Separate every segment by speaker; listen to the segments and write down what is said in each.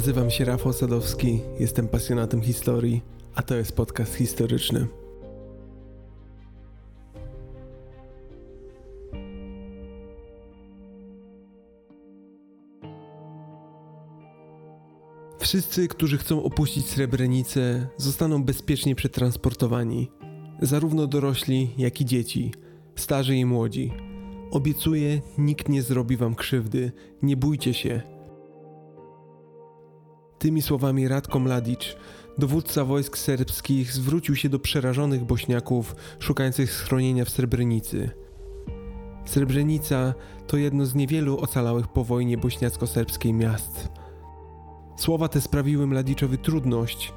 Speaker 1: Nazywam się Rafał Sadowski, jestem pasjonatem historii, a to jest podcast historyczny. Wszyscy, którzy chcą opuścić Srebrenicę, zostaną bezpiecznie przetransportowani. Zarówno dorośli, jak i dzieci, starzy i młodzi. Obiecuję, nikt nie zrobi wam krzywdy, nie bójcie się. Tymi słowami Radko Mladic, dowódca wojsk serbskich, zwrócił się do przerażonych bośniaków szukających schronienia w Srebrenicy. Srebrenica to jedno z niewielu ocalałych po wojnie bośniacko-serbskiej miast. Słowa te sprawiły Mladiczowi trudność,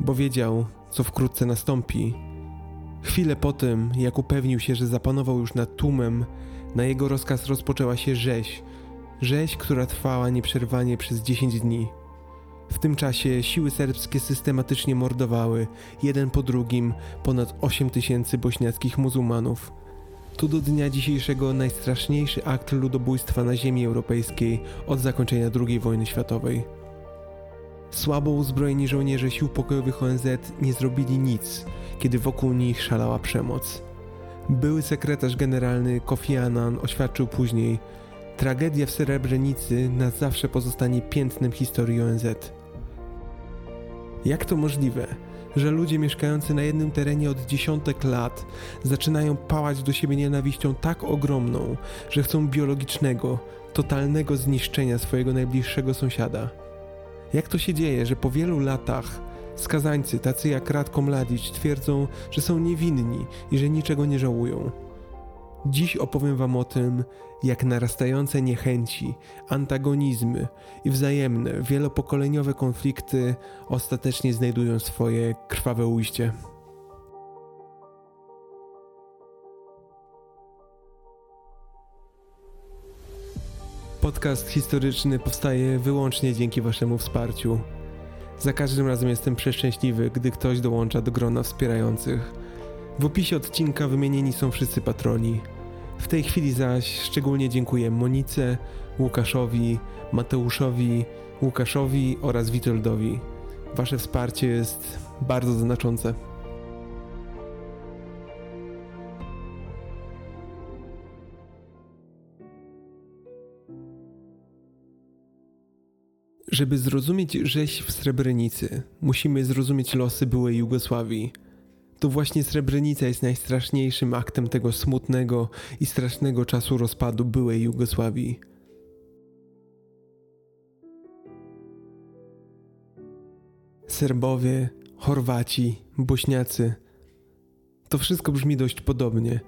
Speaker 1: bo wiedział, co wkrótce nastąpi. Chwilę po tym, jak upewnił się, że zapanował już nad tłumem, na jego rozkaz rozpoczęła się rzeź. Rzeź, która trwała nieprzerwanie przez 10 dni. W tym czasie siły serbskie systematycznie mordowały, jeden po drugim, ponad 8 tysięcy bośniackich muzułmanów. To do dnia dzisiejszego najstraszniejszy akt ludobójstwa na ziemi europejskiej od zakończenia II wojny światowej. Słabo uzbrojeni żołnierze sił pokojowych ONZ nie zrobili nic, kiedy wokół nich szalała przemoc. Były sekretarz generalny Kofi Annan oświadczył później: Tragedia w Srebrenicy na zawsze pozostanie piętnem historii ONZ. Jak to możliwe, że ludzie mieszkający na jednym terenie od dziesiątek lat zaczynają pałać do siebie nienawiścią tak ogromną, że chcą biologicznego, totalnego zniszczenia swojego najbliższego sąsiada? Jak to się dzieje, że po wielu latach skazańcy, tacy jak Radko Mladic, twierdzą, że są niewinni i że niczego nie żałują? Dziś opowiem Wam o tym, jak narastające niechęci, antagonizmy i wzajemne, wielopokoleniowe konflikty ostatecznie znajdują swoje krwawe ujście. Podcast historyczny powstaje wyłącznie dzięki Waszemu wsparciu. Za każdym razem jestem przeszczęśliwy, gdy ktoś dołącza do grona wspierających. W opisie odcinka wymienieni są wszyscy patroni. W tej chwili zaś szczególnie dziękuję Monice, Łukaszowi, Mateuszowi, Łukaszowi oraz Witoldowi. Wasze wsparcie jest bardzo znaczące. Żeby zrozumieć rzeź w Srebrenicy, musimy zrozumieć losy byłej Jugosławii. To właśnie Srebrenica jest najstraszniejszym aktem tego smutnego i strasznego czasu rozpadu byłej Jugosławii. Serbowie, Chorwaci, Bośniacy. To wszystko brzmi dość podobnie.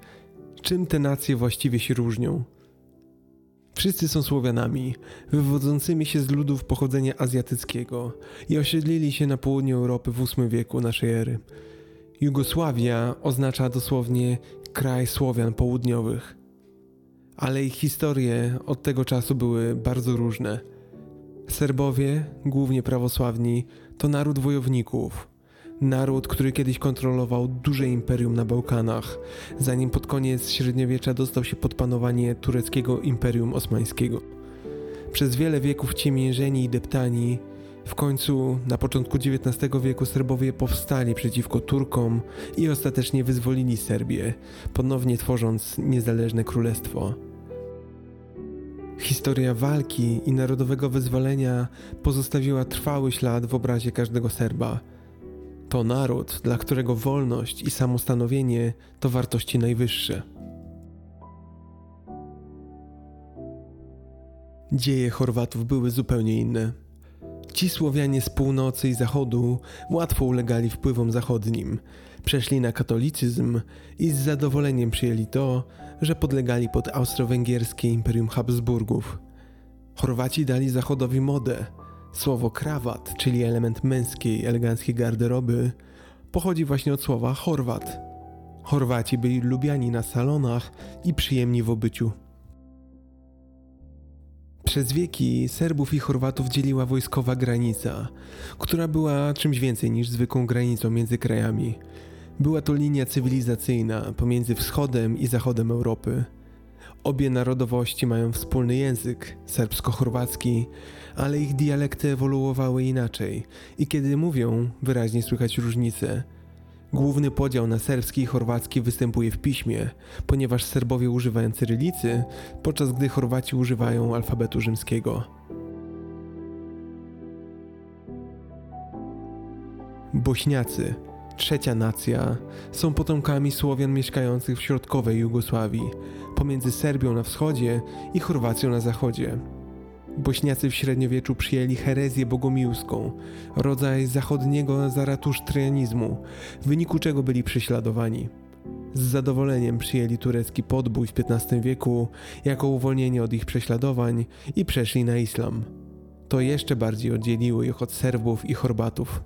Speaker 1: Czym te nacje właściwie się różnią? Wszyscy są Słowianami, wywodzącymi się z ludów pochodzenia azjatyckiego i osiedlili się na południu Europy w VIII wieku naszej ery. Jugosławia oznacza dosłownie kraj Słowian południowych. Ale ich historie od tego czasu były bardzo różne. Serbowie, głównie prawosławni, to naród wojowników. Naród, który kiedyś kontrolował duże imperium na Bałkanach, zanim pod koniec średniowiecza dostał się pod panowanie tureckiego imperium osmańskiego. Przez wiele wieków ciemiężeni i deptani w końcu na początku XIX wieku Serbowie powstali przeciwko Turkom i ostatecznie wyzwolili Serbię, ponownie tworząc niezależne królestwo. Historia walki i narodowego wyzwolenia pozostawiła trwały ślad w obrazie każdego Serba. To naród, dla którego wolność i samostanowienie to wartości najwyższe. Dzieje Chorwatów były zupełnie inne. Ci Słowianie z północy i zachodu łatwo ulegali wpływom zachodnim, przeszli na katolicyzm i z zadowoleniem przyjęli to, że podlegali pod austro-węgierskie Imperium Habsburgów. Chorwaci dali zachodowi modę. Słowo krawat, czyli element męskiej, eleganckiej garderoby, pochodzi właśnie od słowa Chorwat. Chorwaci byli lubiani na salonach i przyjemni w obyciu. Przez wieki Serbów i Chorwatów dzieliła wojskowa granica, która była czymś więcej niż zwykłą granicą między krajami. Była to linia cywilizacyjna pomiędzy wschodem i zachodem Europy. Obie narodowości mają wspólny język, serbsko-chorwacki, ale ich dialekty ewoluowały inaczej i kiedy mówią, wyraźnie słychać różnice. Główny podział na serbski i chorwacki występuje w piśmie, ponieważ Serbowie używają cyrylicy, podczas gdy Chorwaci używają alfabetu rzymskiego. Bośniacy, trzecia nacja, są potomkami Słowian mieszkających w środkowej Jugosławii, pomiędzy Serbią na wschodzie i Chorwacją na zachodzie. Bośniacy w średniowieczu przyjęli herezję bogomiłską, rodzaj zachodniego zaratusztrianizmu, w wyniku czego byli prześladowani. Z zadowoleniem przyjęli turecki podbój w XV wieku jako uwolnienie od ich prześladowań i przeszli na islam. To jeszcze bardziej oddzieliło ich od Serbów i Chorbatów.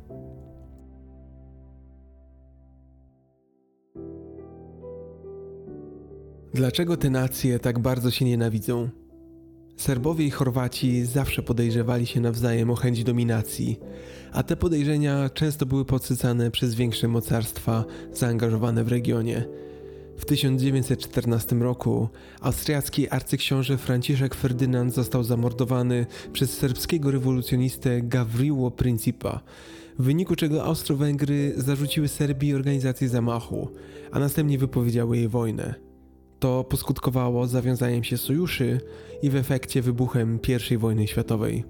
Speaker 1: Dlaczego te nacje tak bardzo się nienawidzą? Serbowie i Chorwaci zawsze podejrzewali się nawzajem o chęć dominacji, a te podejrzenia często były podsycane przez większe mocarstwa zaangażowane w regionie. W 1914 roku austriacki arcyksiąże Franciszek Ferdynand został zamordowany przez serbskiego rewolucjonistę Gavrilo Principa, w wyniku czego Austro-Węgry zarzuciły Serbii organizację zamachu, a następnie wypowiedziały jej wojnę. To poskutkowało zawiązaniem się sojuszy i w efekcie wybuchem I wojny światowej.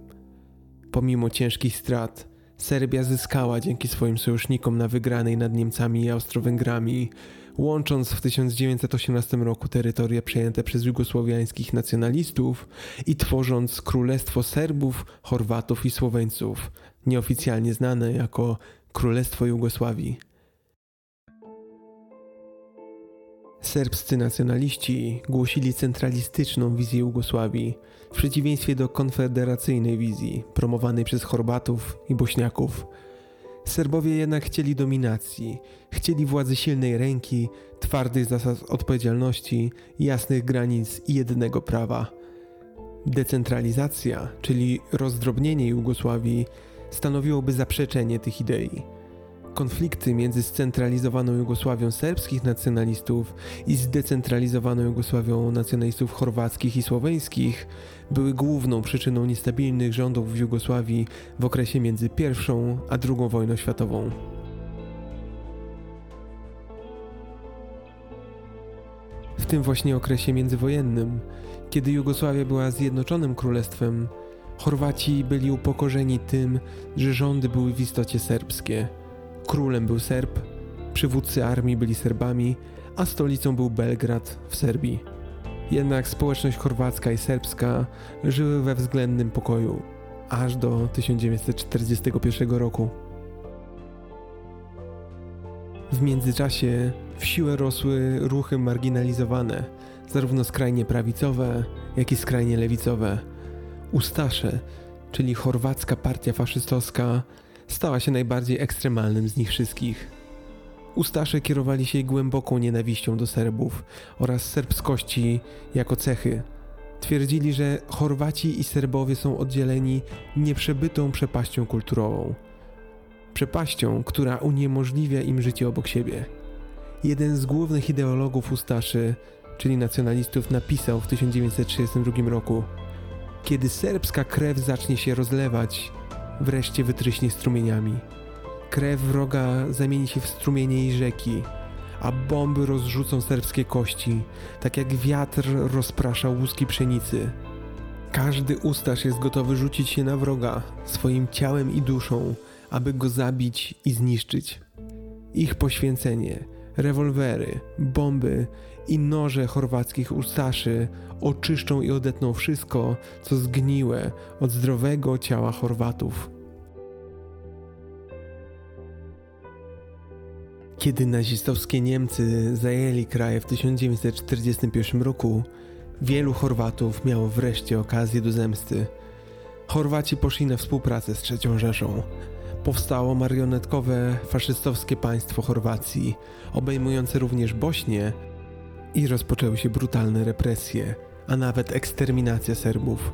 Speaker 1: Pomimo ciężkich strat, Serbia zyskała dzięki swoim sojusznikom na wygranej nad Niemcami i Austro-Węgrami, łącząc w 1918 roku terytoria przejęte przez jugosłowiańskich nacjonalistów i tworząc Królestwo Serbów, Chorwatów i Słoweńców, nieoficjalnie znane jako Królestwo Jugosławii. Serbscy nacjonaliści głosili centralistyczną wizję Jugosławii, w przeciwieństwie do konfederacyjnej wizji promowanej przez Chorbatów i Bośniaków. Serbowie jednak chcieli dominacji, chcieli władzy silnej ręki, twardych zasad odpowiedzialności, jasnych granic i jednego prawa. Decentralizacja, czyli rozdrobnienie Jugosławii, stanowiłoby zaprzeczenie tych idei. Konflikty między scentralizowaną Jugosławią serbskich nacjonalistów i zdecentralizowaną Jugosławią nacjonalistów chorwackich i słoweńskich były główną przyczyną niestabilnych rządów w Jugosławii w okresie między I a II wojną światową. W tym właśnie okresie międzywojennym, kiedy Jugosławia była zjednoczonym królestwem, Chorwaci byli upokorzeni tym, że rządy były w istocie serbskie – Królem był Serb, przywódcy armii byli Serbami, a stolicą był Belgrad w Serbii. Jednak społeczność chorwacka i serbska żyły we względnym pokoju aż do 1941 roku. W międzyczasie w siłę rosły ruchy marginalizowane, zarówno skrajnie prawicowe, jak i skrajnie lewicowe. Ustasze, czyli chorwacka partia faszystowska, stała się najbardziej ekstremalnym z nich wszystkich. Ustasze kierowali się głęboką nienawiścią do Serbów oraz serbskości jako cechy. Twierdzili, że Chorwaci i Serbowie są oddzieleni nieprzebytą przepaścią kulturową. Przepaścią, która uniemożliwia im życie obok siebie. Jeden z głównych ideologów Ustaszy, czyli nacjonalistów, napisał w 1932 roku: Kiedy serbska krew zacznie się rozlewać, wreszcie wytryśnie strumieniami. Krew wroga zamieni się w strumienie jej rzeki, a bomby rozrzucą serbskie kości, tak jak wiatr rozprasza łuski pszenicy. Każdy ustasz jest gotowy rzucić się na wroga swoim ciałem i duszą, aby go zabić i zniszczyć. Ich poświęcenie, rewolwery, bomby i noże chorwackich ustaszy oczyszczą i odetną wszystko, co zgniłe od zdrowego ciała Chorwatów. Kiedy nazistowskie Niemcy zajęli kraj w 1941 roku, wielu Chorwatów miało wreszcie okazję do zemsty. Chorwaci poszli na współpracę z III Rzeszą. Powstało marionetkowe faszystowskie państwo Chorwacji, obejmujące również Bośnię i rozpoczęły się brutalne represje, a nawet eksterminacja Serbów.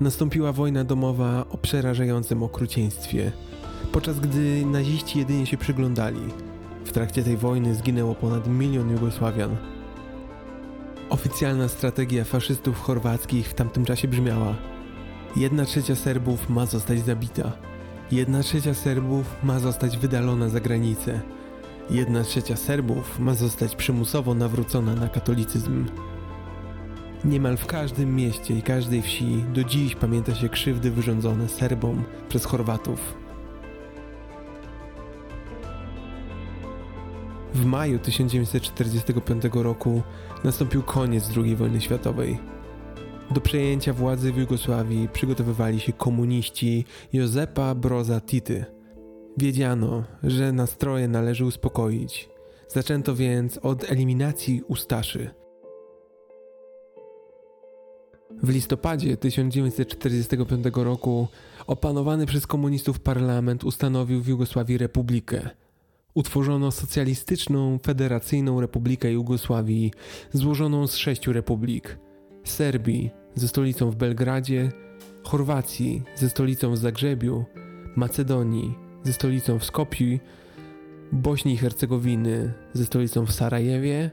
Speaker 1: Nastąpiła wojna domowa o przerażającym okrucieństwie, podczas gdy naziści jedynie się przyglądali. W trakcie tej wojny zginęło ponad milion Jugosławian. Oficjalna strategia faszystów chorwackich w tamtym czasie brzmiała: Jedna trzecia Serbów ma zostać zabita. Jedna trzecia Serbów ma zostać wydalona za granicę. Jedna trzecia Serbów ma zostać przymusowo nawrócona na katolicyzm. Niemal w każdym mieście i każdej wsi do dziś pamięta się krzywdy wyrządzone Serbom przez Chorwatów. W maju 1945 roku nastąpił koniec II wojny światowej. Do przejęcia władzy w Jugosławii przygotowywali się komuniści Józepa Broza Tity. Wiedziano, że nastroje należy uspokoić. Zaczęto więc od eliminacji Ustaszy. W listopadzie 1945 roku opanowany przez komunistów parlament ustanowił w Jugosławii republikę. Utworzono socjalistyczną, federacyjną Republikę Jugosławii, złożoną z sześciu republik: Serbii ze stolicą w Belgradzie, Chorwacji ze stolicą w Zagrzebiu, Macedonii ze stolicą w Skopju, Bośni i Hercegowiny ze stolicą w Sarajewie,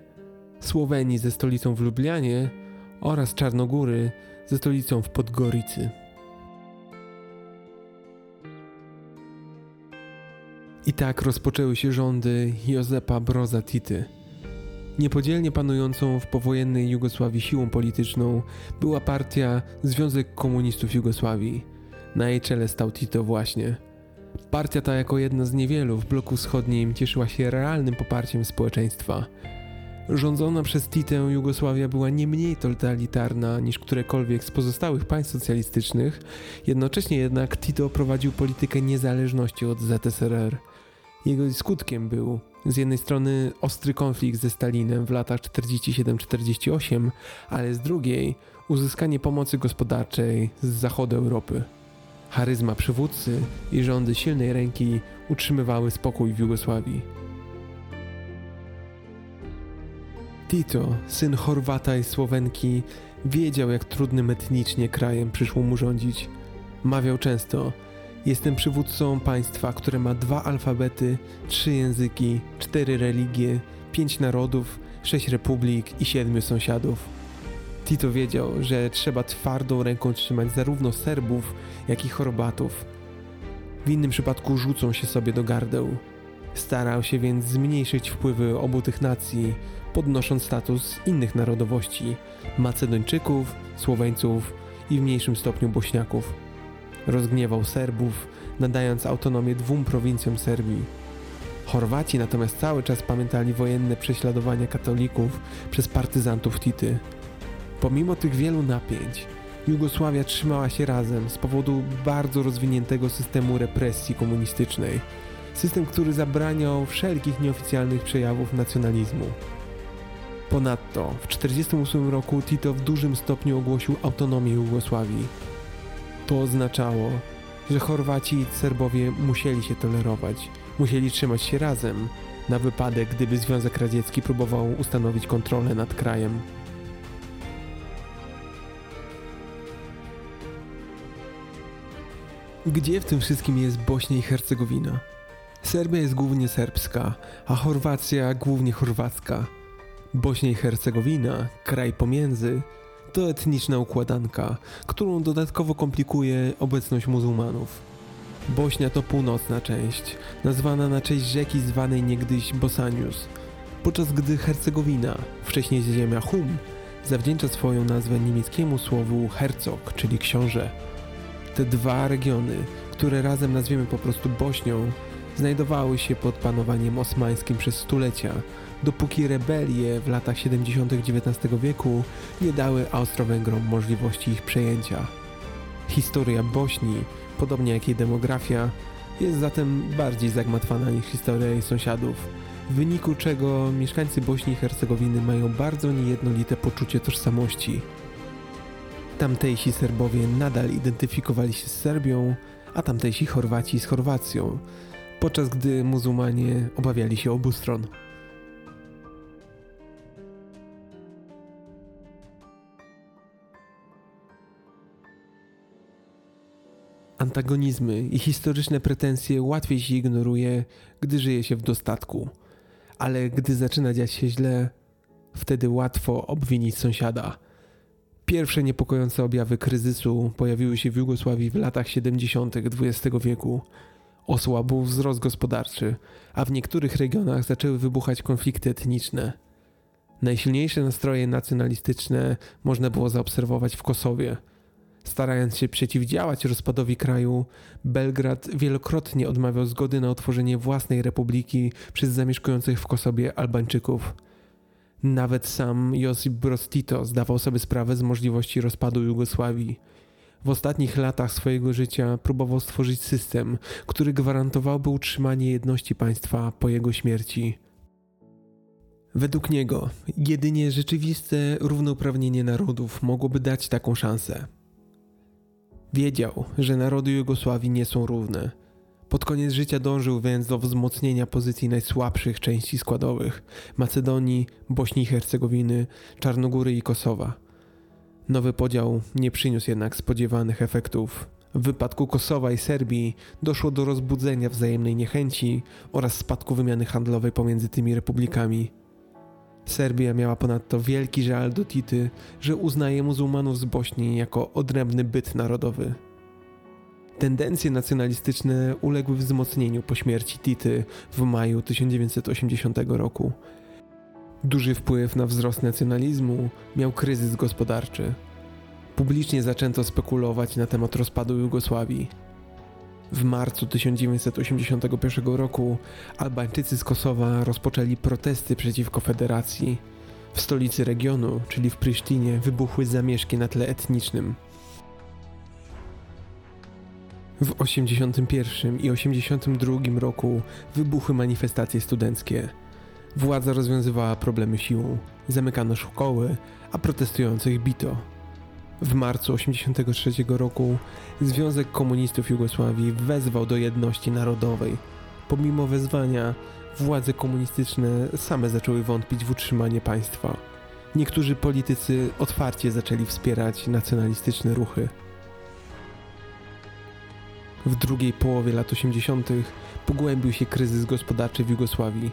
Speaker 1: Słowenii ze stolicą w Lublianie oraz Czarnogóry ze stolicą w Podgoricy. I tak rozpoczęły się rządy Józepa Broza Tity. Niepodzielnie panującą w powojennej Jugosławii siłą polityczną była partia Związek Komunistów Jugosławii. Na jej czele stał Tito właśnie. Partia ta jako jedna z niewielu w bloku wschodnim cieszyła się realnym poparciem społeczeństwa. Rządzona przez Titę Jugosławia była nie mniej totalitarna niż którekolwiek z pozostałych państw socjalistycznych, jednocześnie jednak Tito prowadził politykę niezależności od ZSRR. Jego skutkiem był z jednej strony ostry konflikt ze Stalinem w latach 47-48, ale z drugiej uzyskanie pomocy gospodarczej z zachodu Europy. Charyzma przywódcy i rządy silnej ręki utrzymywały spokój w Jugosławii. Tito, syn Chorwata i Słowenki, wiedział jak trudnym etnicznie krajem przyszło mu rządzić. Mawiał często: Jestem przywódcą państwa, które ma dwa alfabety, trzy języki, cztery religie, pięć narodów, sześć republik i siedmiu sąsiadów. Tito wiedział, że trzeba twardą ręką trzymać zarówno Serbów, jak i Chorwatów. W innym przypadku rzucą się sobie do gardeł. Starał się więc zmniejszyć wpływy obu tych nacji, podnosząc status innych narodowości Macedończyków, Słoweńców i w mniejszym stopniu Bośniaków. Rozgniewał Serbów, nadając autonomię dwóm prowincjom Serbii. Chorwaci natomiast cały czas pamiętali wojenne prześladowania katolików przez partyzantów Tity. Pomimo tych wielu napięć, Jugosławia trzymała się razem z powodu bardzo rozwiniętego systemu represji komunistycznej. System, który zabraniał wszelkich nieoficjalnych przejawów nacjonalizmu. Ponadto w 1948 roku Tito w dużym stopniu ogłosił autonomię Jugosławii. To oznaczało, że Chorwaci i Serbowie musieli się tolerować, musieli trzymać się razem, na wypadek gdyby Związek Radziecki próbował ustanowić kontrolę nad krajem. Gdzie w tym wszystkim jest Bośnia i Hercegowina? Serbia jest głównie serbska, a Chorwacja głównie chorwacka. Bośnia i Hercegowina, kraj pomiędzy, to etniczna układanka, którą dodatkowo komplikuje obecność muzułmanów. Bośnia to północna część, nazwana na cześć rzeki zwanej niegdyś Bosanius, podczas gdy Hercegowina, wcześniej ziemia Hum, zawdzięcza swoją nazwę niemieckiemu słowu herzog, czyli książę. Te dwa regiony, które razem nazwiemy po prostu Bośnią, znajdowały się pod panowaniem osmańskim przez stulecia, dopóki rebelie w latach 70. XIX wieku nie dały Austro-Węgrom możliwości ich przejęcia. Historia Bośni, podobnie jak jej demografia, jest zatem bardziej zagmatwana niż historia jej sąsiadów, w wyniku czego mieszkańcy Bośni i Hercegowiny mają bardzo niejednolite poczucie tożsamości. Tamtejsi Serbowie nadal identyfikowali się z Serbią, a tamtejsi Chorwaci z Chorwacją, podczas gdy muzułmanie obawiali się obu stron. Antagonizmy i historyczne pretensje łatwiej się ignoruje, gdy żyje się w dostatku. Ale gdy zaczyna dziać się źle, Wtedy łatwo obwinić sąsiada. Pierwsze niepokojące objawy kryzysu pojawiły się w Jugosławii w latach 70. XX wieku. Osłabł wzrost gospodarczy, a w niektórych regionach zaczęły wybuchać konflikty etniczne. Najsilniejsze nastroje nacjonalistyczne można było zaobserwować w Kosowie. Starając się przeciwdziałać rozpadowi kraju, Belgrad wielokrotnie odmawiał zgody na utworzenie własnej republiki przez zamieszkujących w Kosowie Albańczyków. Nawet sam Josip Broz Tito zdawał sobie sprawę z możliwości rozpadu Jugosławii. W ostatnich latach swojego życia próbował stworzyć system, który gwarantowałby utrzymanie jedności państwa po jego śmierci. Według niego, jedynie rzeczywiste równouprawnienie narodów mogłoby dać taką szansę. Wiedział, że narody Jugosławii nie są równe. Pod koniec życia dążył więc do wzmocnienia pozycji najsłabszych części składowych Macedonii, Bośni i Hercegowiny, Czarnogóry i Kosowa. Nowy podział nie przyniósł jednak spodziewanych efektów. W wypadku Kosowa i Serbii doszło do rozbudzenia wzajemnej niechęci oraz spadku wymiany handlowej pomiędzy tymi republikami. Serbia miała ponadto wielki żal do Tity, że uznaje muzułmanów z Bośni jako odrębny byt narodowy. Tendencje nacjonalistyczne uległy wzmocnieniu po śmierci Tity w maju 1980 roku. Duży wpływ na wzrost nacjonalizmu miał kryzys gospodarczy. Publicznie zaczęto spekulować na temat rozpadu Jugosławii. W marcu 1981 roku Albańczycy z Kosowa rozpoczęli protesty przeciwko federacji. W stolicy regionu, czyli w Prysztinie, wybuchły zamieszki na tle etnicznym. W 81 i 82 roku wybuchły manifestacje studenckie. Władza rozwiązywała problemy siłą, zamykano szkoły, a protestujących bito. W marcu 1983 roku Związek Komunistów Jugosławii wezwał do jedności narodowej. Pomimo wezwania, władze komunistyczne same zaczęły wątpić w utrzymanie państwa. Niektórzy politycy otwarcie zaczęli wspierać nacjonalistyczne ruchy. W drugiej połowie lat 80. pogłębił się kryzys gospodarczy w Jugosławii.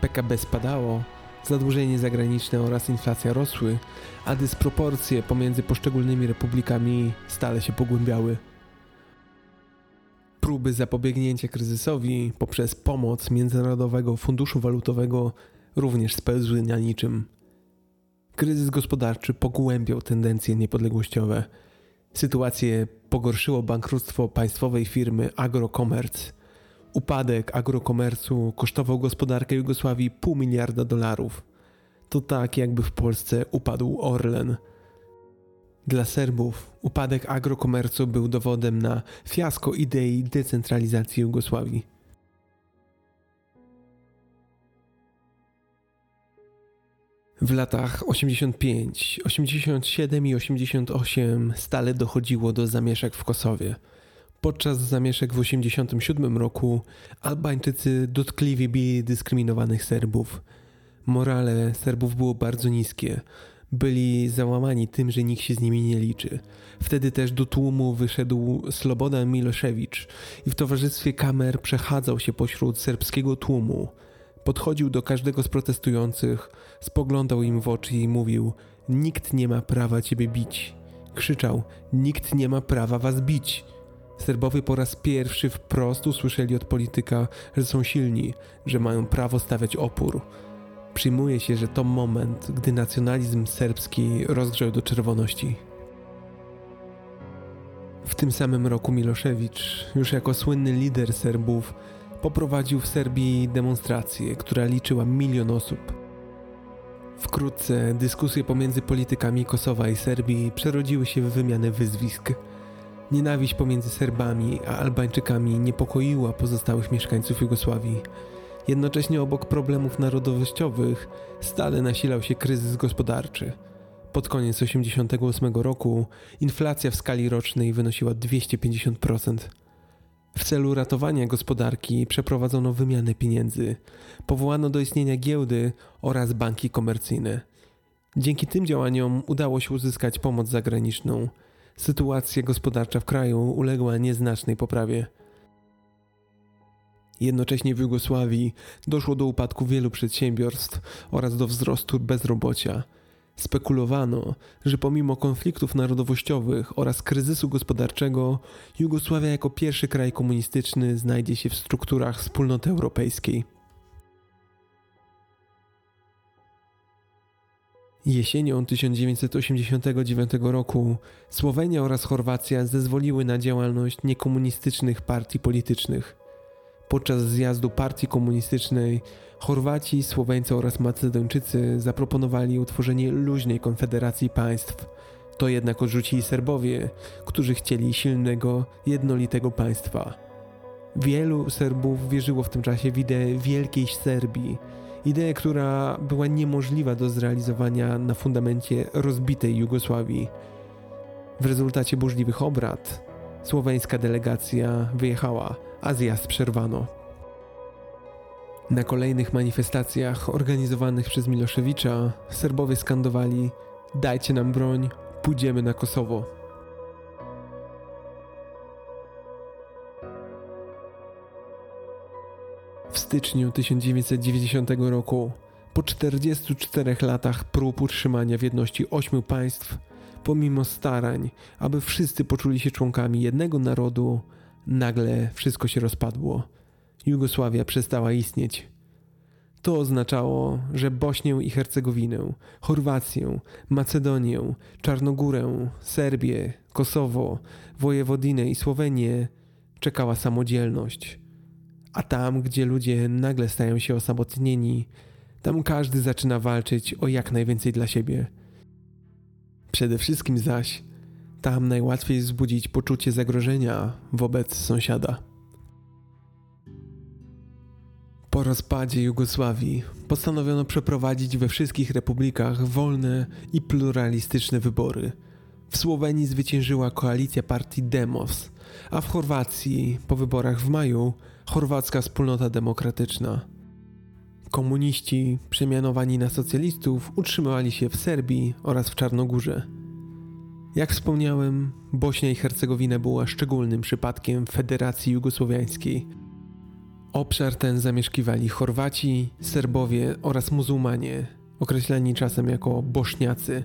Speaker 1: PKB spadało, zadłużenie zagraniczne oraz inflacja rosły, a dysproporcje pomiędzy poszczególnymi republikami stale się pogłębiały. Próby zapobiegnięcia kryzysowi poprzez pomoc Międzynarodowego Funduszu Walutowego również spełzły na niczym. Kryzys gospodarczy pogłębiał tendencje niepodległościowe. Sytuację pogorszyło bankructwo państwowej firmy Agrocommerce – Upadek agrokomercu kosztował gospodarkę Jugosławii pół miliarda dolarów. To tak, jakby w Polsce upadł Orlen. Dla Serbów upadek agrokomercu był dowodem na fiasko idei decentralizacji Jugosławii. W latach 85, 87 i 88 stale dochodziło do zamieszek w Kosowie. Podczas zamieszek w 1987 roku Albańczycy dotkliwie bili dyskryminowanych Serbów. Morale Serbów było bardzo niskie. Byli załamani tym, że nikt się z nimi nie liczy. Wtedy też do tłumu wyszedł Slobodan Milošević i w towarzystwie kamer przechadzał się pośród serbskiego tłumu. Podchodził do każdego z protestujących, spoglądał im w oczy i mówił: Nikt nie ma prawa ciebie bić. Krzyczał: Nikt nie ma prawa was bić. Serbowie po raz pierwszy wprost usłyszeli od polityka, że są silni, że mają prawo stawiać opór. Przyjmuje się, że to moment, gdy nacjonalizm serbski rozgrzał do czerwoności. W tym samym roku Milošević, już jako słynny lider Serbów, poprowadził w Serbii demonstrację, która liczyła milion osób. Wkrótce dyskusje pomiędzy politykami Kosowa i Serbii przerodziły się w wymianę wyzwisk – Nienawiść pomiędzy Serbami a Albańczykami niepokoiła pozostałych mieszkańców Jugosławii. Jednocześnie obok problemów narodowościowych stale nasilał się kryzys gospodarczy. Pod koniec 1988 roku inflacja w skali rocznej wynosiła 250%. W celu ratowania gospodarki przeprowadzono wymianę pieniędzy, powołano do istnienia giełdy oraz banki komercyjne. Dzięki tym działaniom udało się uzyskać pomoc zagraniczną – sytuacja gospodarcza w kraju uległa nieznacznej poprawie. Jednocześnie w Jugosławii doszło do upadku wielu przedsiębiorstw oraz do wzrostu bezrobocia. Spekulowano, że pomimo konfliktów narodowościowych oraz kryzysu gospodarczego, Jugosławia jako pierwszy kraj komunistyczny znajdzie się w strukturach wspólnoty europejskiej. Jesienią 1989 roku Słowenia oraz Chorwacja zezwoliły na działalność niekomunistycznych partii politycznych. Podczas zjazdu partii komunistycznej Chorwaci, Słoweńcy oraz Macedończycy zaproponowali utworzenie luźnej konfederacji państw. To jednak odrzucili Serbowie, którzy chcieli silnego, jednolitego państwa. Wielu Serbów wierzyło w tym czasie w ideę wielkiej Serbii, ideę, która była niemożliwa do zrealizowania na fundamencie rozbitej Jugosławii. W rezultacie burzliwych obrad słoweńska delegacja wyjechała, a zjazd przerwano. Na kolejnych manifestacjach organizowanych przez Miloszewicza Serbowie skandowali: Dajcie nam broń, pójdziemy na Kosowo. W styczniu 1990 roku, po 44 latach prób utrzymania w jedności ośmiu państw, pomimo starań, aby wszyscy poczuli się członkami jednego narodu, nagle wszystko się rozpadło. Jugosławia przestała istnieć. To oznaczało, że Bośnię i Hercegowinę, Chorwację, Macedonię, Czarnogórę, Serbię, Kosowo, Wojewodinę i Słowenię czekała samodzielność. A tam, gdzie ludzie nagle stają się osamotnieni, tam każdy zaczyna walczyć o jak najwięcej dla siebie. Przede wszystkim zaś, tam najłatwiej wzbudzić poczucie zagrożenia wobec sąsiada. Po rozpadzie Jugosławii postanowiono przeprowadzić we wszystkich republikach wolne i pluralistyczne wybory. W Słowenii zwyciężyła koalicja partii Demos, a w Chorwacji po wyborach w maju chorwacka wspólnota demokratyczna. Komuniści, przemianowani na socjalistów, utrzymywali się w Serbii oraz w Czarnogórze. Jak wspomniałem, Bośnia i Hercegowina była szczególnym przypadkiem Federacji Jugosłowiańskiej – Obszar ten zamieszkiwali Chorwaci, Serbowie oraz muzułmanie, określani czasem jako Bośniacy.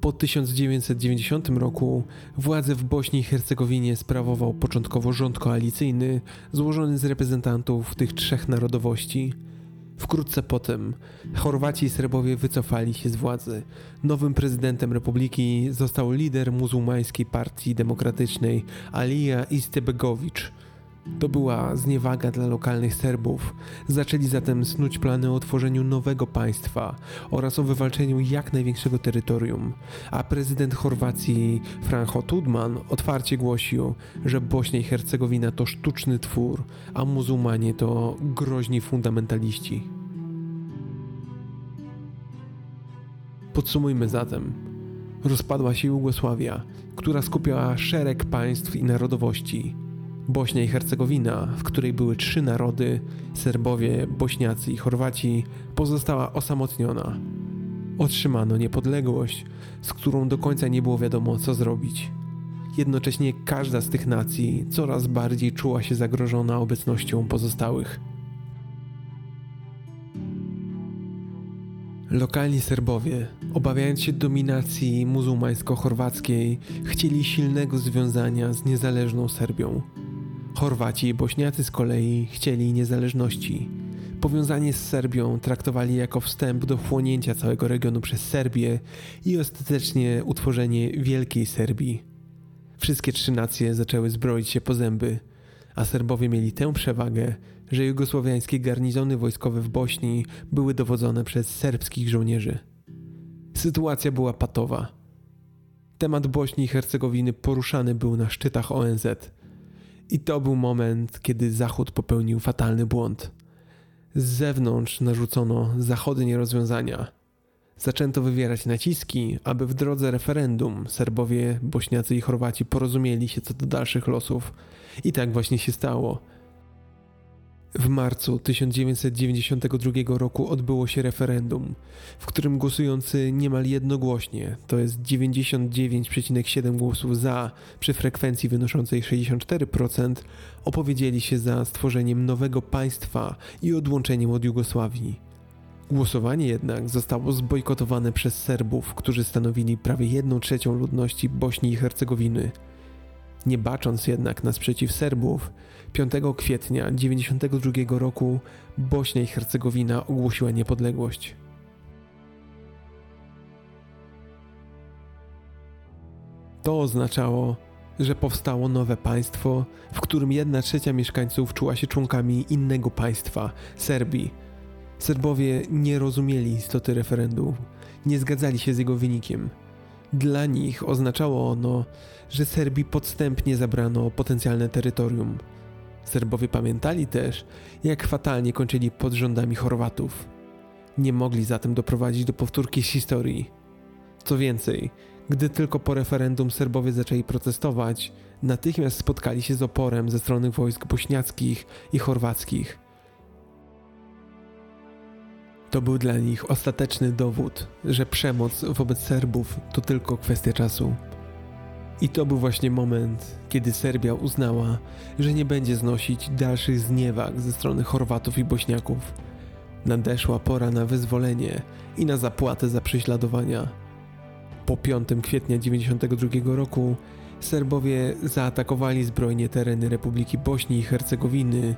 Speaker 1: Po 1990 roku władzę w Bośni i Hercegowinie sprawował początkowo rząd koalicyjny złożony z reprezentantów tych trzech narodowości. Wkrótce potem Chorwaci i Serbowie wycofali się z władzy. Nowym prezydentem republiki został lider muzułmańskiej partii demokratycznej Alija Istebegowicz – to była zniewaga dla lokalnych Serbów. Zaczęli zatem snuć plany o tworzeniu nowego państwa oraz o wywalczeniu jak największego terytorium, a prezydent Chorwacji Franjo Tudman otwarcie głosił, że Bośnia i Hercegowina to sztuczny twór, a muzułmanie to groźni fundamentaliści. Podsumujmy zatem. Rozpadła się Jugosławia, która skupiała szereg państw i narodowości Bośnia i Hercegowina, w której były trzy narody Serbowie, Bośniacy i Chorwaci, pozostała osamotniona. Otrzymano niepodległość, z którą do końca nie było wiadomo, co zrobić. Jednocześnie każda z tych nacji coraz bardziej czuła się zagrożona obecnością pozostałych. Lokalni Serbowie, obawiając się dominacji muzułmańsko-chorwackiej, chcieli silnego związania z niezależną Serbią. Chorwaci i Bośniacy z kolei chcieli niezależności. Powiązanie z Serbią traktowali jako wstęp do wchłonięcia całego regionu przez Serbię i ostatecznie utworzenie Wielkiej Serbii. Wszystkie trzy nacje zaczęły zbroić się po zęby, a Serbowie mieli tę przewagę, że jugosłowiańskie garnizony wojskowe w Bośni były dowodzone przez serbskich żołnierzy. Sytuacja była patowa. Temat Bośni i Hercegowiny poruszany był na szczytach ONZ – i to był moment, kiedy Zachód popełnił fatalny błąd. Z zewnątrz narzucono zachodnie rozwiązania. Zaczęto wywierać naciski, aby w drodze referendum Serbowie, Bośniacy i Chorwaci porozumieli się co do dalszych losów. I tak właśnie się stało. W marcu 1992 roku odbyło się referendum, w którym głosujący niemal jednogłośnie, to jest 99,7 głosów za przy frekwencji wynoszącej 64%, opowiedzieli się za stworzeniem nowego państwa i odłączeniem od Jugosławii. Głosowanie jednak zostało zbojkotowane przez Serbów, którzy stanowili prawie 1 trzecią ludności Bośni i Hercegowiny. Nie bacząc jednak na sprzeciw Serbów, 5 kwietnia 1992 roku Bośnia i Hercegowina ogłosiła niepodległość. To oznaczało, że powstało nowe państwo, w którym jedna trzecia mieszkańców czuła się członkami innego państwa Serbii. Serbowie nie rozumieli istoty referendum, nie zgadzali się z jego wynikiem. Dla nich oznaczało ono, że Serbii podstępnie zabrano potencjalne terytorium. Serbowie pamiętali też, jak fatalnie kończyli pod rządami Chorwatów. Nie mogli zatem doprowadzić do powtórki z historii. Co więcej, gdy tylko po referendum Serbowie zaczęli protestować, natychmiast spotkali się z oporem ze strony wojsk bośniackich i chorwackich. To był dla nich ostateczny dowód, że przemoc wobec Serbów to tylko kwestia czasu. I to był właśnie moment, kiedy Serbia uznała, że nie będzie znosić dalszych zniewag ze strony Chorwatów i Bośniaków. Nadeszła pora na wyzwolenie i na zapłatę za prześladowania. Po 5 kwietnia 1992 roku Serbowie zaatakowali zbrojnie tereny Republiki Bośni i Hercegowiny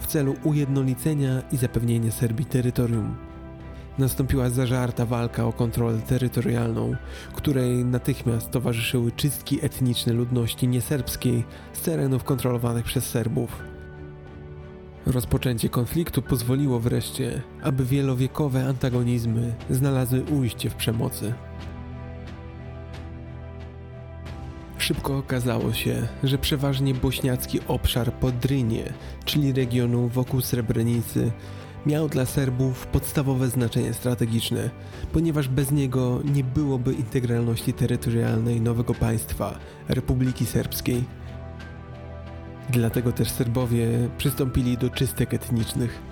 Speaker 1: w celu ujednolicenia i zapewnienia Serbii terytorium nastąpiła zażarta walka o kontrolę terytorialną, której natychmiast towarzyszyły czystki etniczne ludności nieserbskiej z terenów kontrolowanych przez Serbów. Rozpoczęcie konfliktu pozwoliło wreszcie, aby wielowiekowe antagonizmy znalazły ujście w przemocy. Szybko okazało się, że przeważnie bośniacki obszar Podrynie, czyli regionu wokół Srebrenicy, miał dla Serbów podstawowe znaczenie strategiczne, ponieważ bez niego nie byłoby integralności terytorialnej nowego państwa, Republiki Serbskiej. Dlatego też Serbowie przystąpili do czystek etnicznych.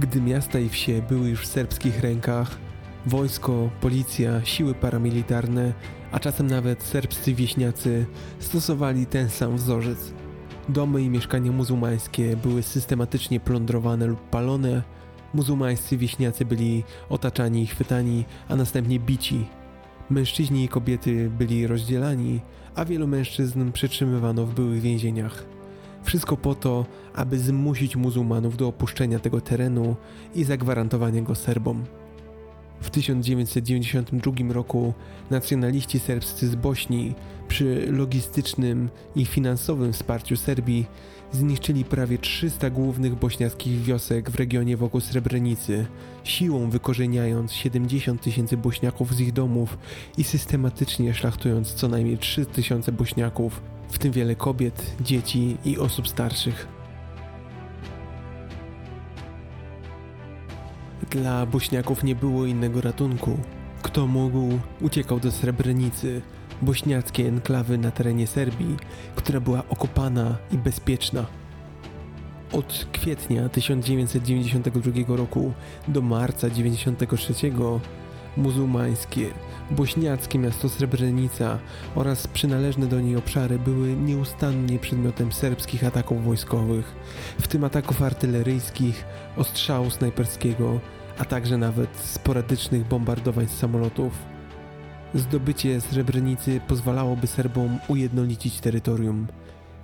Speaker 1: Gdy miasta i wsie były już w serbskich rękach, wojsko, policja, siły paramilitarne, a czasem nawet serbscy wieśniacy stosowali ten sam wzorzec. Domy i mieszkania muzułmańskie były systematycznie plądrowane lub palone. Muzułmańscy wieśniacy byli otaczani i chwytani, a następnie bici. Mężczyźni i kobiety byli rozdzielani, a wielu mężczyzn przetrzymywano w byłych więzieniach. Wszystko po to, aby zmusić muzułmanów do opuszczenia tego terenu i zagwarantowania go Serbom. W 1992 roku nacjonaliści serbscy z Bośni przy logistycznym i finansowym wsparciu Serbii zniszczyli prawie 300 głównych bośniackich wiosek w regionie wokół Srebrenicy, siłą wykorzeniając 70 tysięcy Bośniaków z ich domów i systematycznie szlachtując co najmniej 3 tysiące Bośniaków, w tym wiele kobiet, dzieci i osób starszych. Dla Bośniaków nie było innego ratunku. Kto mógł, uciekał do Srebrenicy, bośniackiej enklawy na terenie Serbii, która była okopana i bezpieczna. Od kwietnia 1992 roku do marca 1993 muzułmańskie, bośniackie miasto Srebrenica oraz przynależne do niej obszary były nieustannie przedmiotem serbskich ataków wojskowych, w tym ataków artyleryjskich, ostrzału snajperskiego, a także nawet sporadycznych bombardowań z samolotów. Zdobycie Srebrenicy pozwalałoby Serbom ujednolicić terytorium.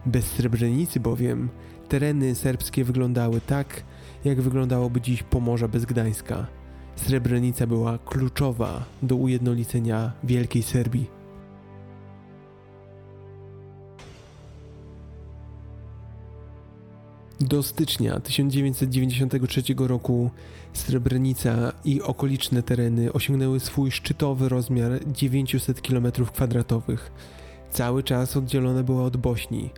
Speaker 1: Bez Srebrenicy bowiem tereny serbskie wyglądały tak, jak wyglądałoby dziś Pomorza bez Gdańska. Srebrenica była kluczowa do ujednolicenia Wielkiej Serbii. Do stycznia 1993 roku Srebrenica i okoliczne tereny osiągnęły swój szczytowy rozmiar 900 km2. Cały czas oddzielona była od Bośni.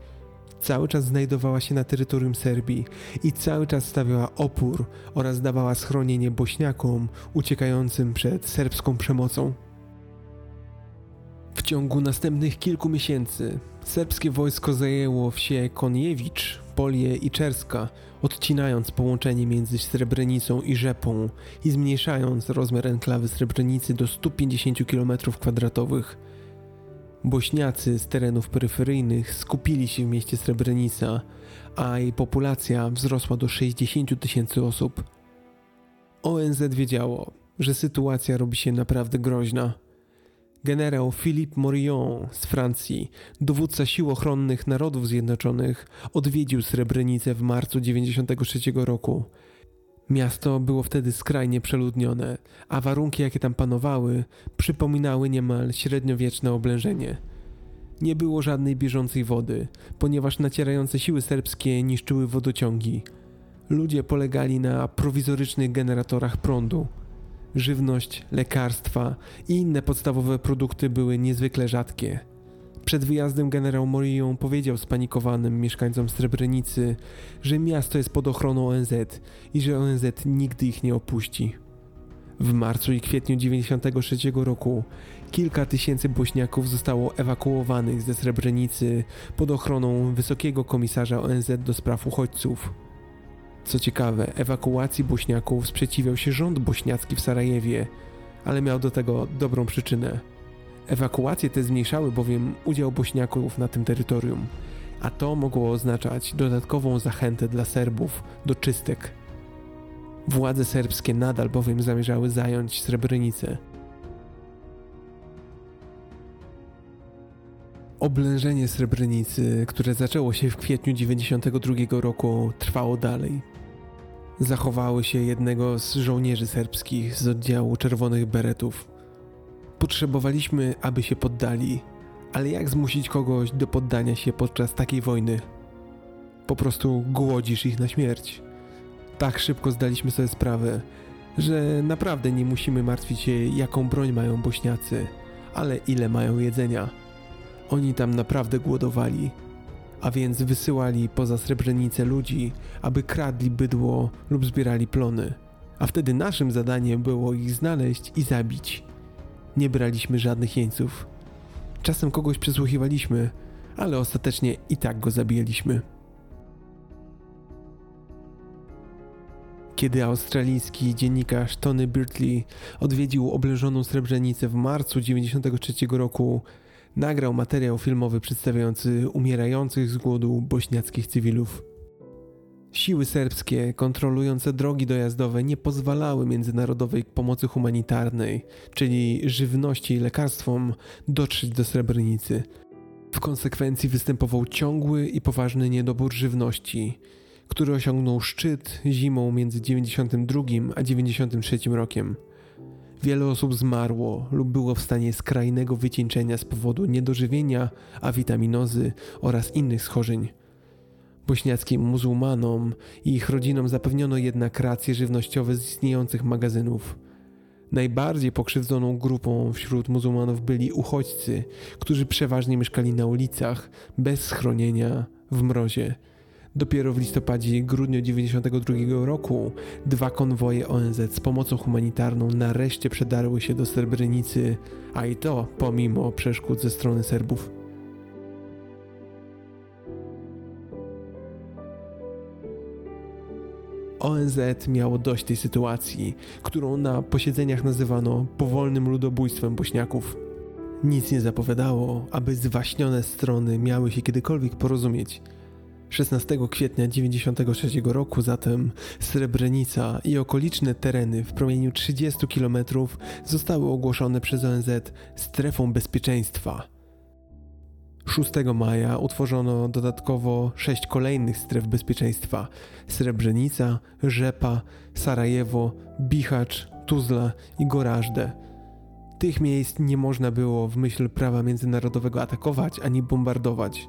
Speaker 1: Cały czas znajdowała się na terytorium Serbii i cały czas stawiała opór oraz dawała schronienie Bośniakom uciekającym przed serbską przemocą. W ciągu następnych kilku miesięcy serbskie wojsko zajęło wsie Koniewicz, Polie i Czerska, odcinając połączenie między Srebrenicą i Rzepą i zmniejszając rozmiar enklawy Srebrenicy do 150 km2. Bośniacy z terenów peryferyjnych skupili się w mieście Srebrenica, a jej populacja wzrosła do 60 tysięcy osób. ONZ wiedziało, że sytuacja robi się naprawdę groźna. Generał Philippe Morillon z Francji, dowódca sił ochronnych Narodów Zjednoczonych, odwiedził Srebrenicę w marcu 1993 roku. Miasto było wtedy skrajnie przeludnione, a warunki, jakie tam panowały, przypominały niemal średniowieczne oblężenie. Nie było żadnej bieżącej wody, ponieważ nacierające siły serbskie niszczyły wodociągi. Ludzie polegali na prowizorycznych generatorach prądu. Żywność, lekarstwa i inne podstawowe produkty były niezwykle rzadkie. Przed wyjazdem generał Morillon powiedział spanikowanym mieszkańcom Srebrenicy, że miasto jest pod ochroną ONZ i że ONZ nigdy ich nie opuści. W marcu i kwietniu 1993 roku kilka tysięcy Bośniaków zostało ewakuowanych ze Srebrenicy pod ochroną Wysokiego Komisarza ONZ do spraw uchodźców. Co ciekawe, ewakuacji Bośniaków sprzeciwiał się rząd bośniacki w Sarajewie, ale miał do tego dobrą przyczynę. Ewakuacje te zmniejszały bowiem udział Bośniaków na tym terytorium, a to mogło oznaczać dodatkową zachętę dla Serbów do czystek. Władze serbskie nadal bowiem zamierzały zająć Srebrenicę. Oblężenie Srebrenicy, które zaczęło się w kwietniu 92 roku, trwało dalej. Zachowały się jednego z żołnierzy serbskich z oddziału Czerwonych Beretów. Potrzebowaliśmy, aby się poddali, ale jak zmusić kogoś do poddania się podczas takiej wojny? Po prostu głodzisz ich na śmierć. Tak szybko zdaliśmy sobie sprawę, że naprawdę nie musimy martwić się, jaką broń mają Bośniacy, ale ile mają jedzenia. Oni tam naprawdę głodowali, a więc wysyłali poza Srebrenicę ludzi, aby kradli bydło lub zbierali plony, a wtedy naszym zadaniem było ich znaleźć i zabić. Nie braliśmy żadnych jeńców. Czasem kogoś przesłuchiwaliśmy, ale ostatecznie i tak go zabijaliśmy. Kiedy australijski dziennikarz Tony Birtley odwiedził oblężoną Srebrenicę w marcu 1993 roku, nagrał materiał filmowy przedstawiający umierających z głodu bośniackich cywilów. Siły serbskie kontrolujące drogi dojazdowe nie pozwalały międzynarodowej pomocy humanitarnej, czyli żywności i lekarstwom, dotrzeć do Srebrenicy. W konsekwencji występował ciągły i poważny niedobór żywności, który osiągnął szczyt zimą między 92 a 93 rokiem. Wiele osób zmarło lub było w stanie skrajnego wycieńczenia z powodu niedożywienia, awitaminozy oraz innych schorzeń. Bośniackim muzułmanom i ich rodzinom zapewniono jednak racje żywnościowe z istniejących magazynów. Najbardziej pokrzywdzoną grupą wśród muzułmanów byli uchodźcy, którzy przeważnie mieszkali na ulicach, bez schronienia, w mrozie. Dopiero w listopadzie i grudniu 1992 roku dwa konwoje ONZ z pomocą humanitarną nareszcie przedarły się do Srebrenicy, a i to pomimo przeszkód ze strony Serbów. ONZ miało dość tej sytuacji, którą na posiedzeniach nazywano powolnym ludobójstwem Bośniaków. Nic nie zapowiadało, aby zwaśnione strony miały się kiedykolwiek porozumieć. 16 kwietnia 1993 roku zatem Srebrenica i okoliczne tereny w promieniu 30 km zostały ogłoszone przez ONZ strefą bezpieczeństwa. 6 maja utworzono dodatkowo sześć kolejnych stref bezpieczeństwa: Srebrenica, Rzepa, Sarajewo, Bichacz, Tuzla i Gorażde. Tych miejsc nie można było w myśl prawa międzynarodowego atakować ani bombardować.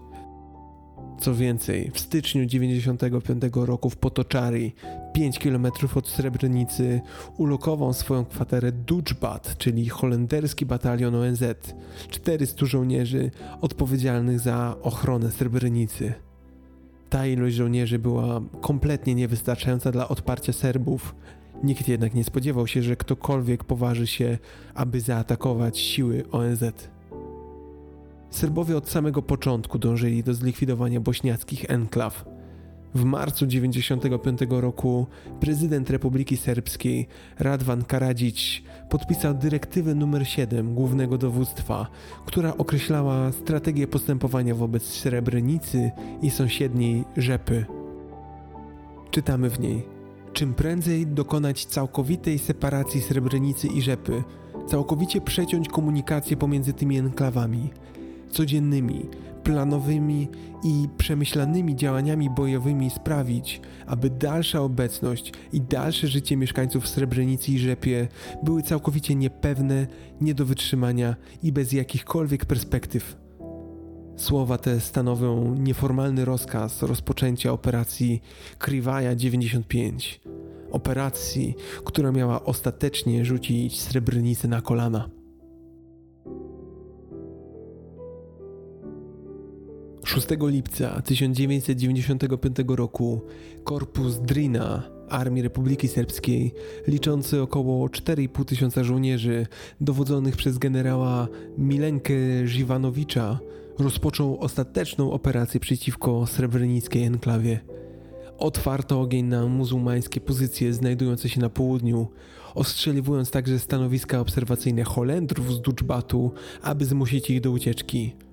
Speaker 1: Co więcej, w styczniu 95 roku w Potoczari, 5 km od Srebrenicy, ulokował swoją kwaterę Dutchbat, czyli holenderski batalion ONZ, 400 żołnierzy odpowiedzialnych za ochronę Srebrenicy. Ta ilość żołnierzy była kompletnie niewystarczająca dla odparcia Serbów. Nikt jednak nie spodziewał się, że ktokolwiek poważy się, aby zaatakować siły ONZ. Serbowie od samego początku dążyli do zlikwidowania bośniackich enklaw. W marcu 1995 roku prezydent Republiki Serbskiej Radwan Karadzic podpisał dyrektywę nr 7 Głównego Dowództwa, która określała strategię postępowania wobec Srebrenicy i sąsiedniej Rzepy. Czytamy w niej: Czym prędzej dokonać całkowitej separacji Srebrenicy i Rzepy, całkowicie przeciąć komunikację pomiędzy tymi enklawami codziennymi, planowymi i przemyślanymi działaniami bojowymi sprawić, aby dalsza obecność i dalsze życie mieszkańców Srebrenicy i Rzepie były całkowicie niepewne, nie do wytrzymania i bez jakichkolwiek perspektyw. Słowa te stanowią nieformalny rozkaz rozpoczęcia operacji Kriwaja 95. Operacji, która miała ostatecznie rzucić Srebrenicę na kolana. 6 lipca 1995 roku korpus Drina Armii Republiki Serbskiej, liczący około 4,5 tysiąca żołnierzy, dowodzonych przez generała Milenkę Ziwanowicza, rozpoczął ostateczną operację przeciwko srebrenickiej enklawie. Otwarto ogień na muzułmańskie pozycje znajdujące się na południu, ostrzeliwując także stanowiska obserwacyjne Holendrów z Dutchbatu, aby zmusić ich do ucieczki.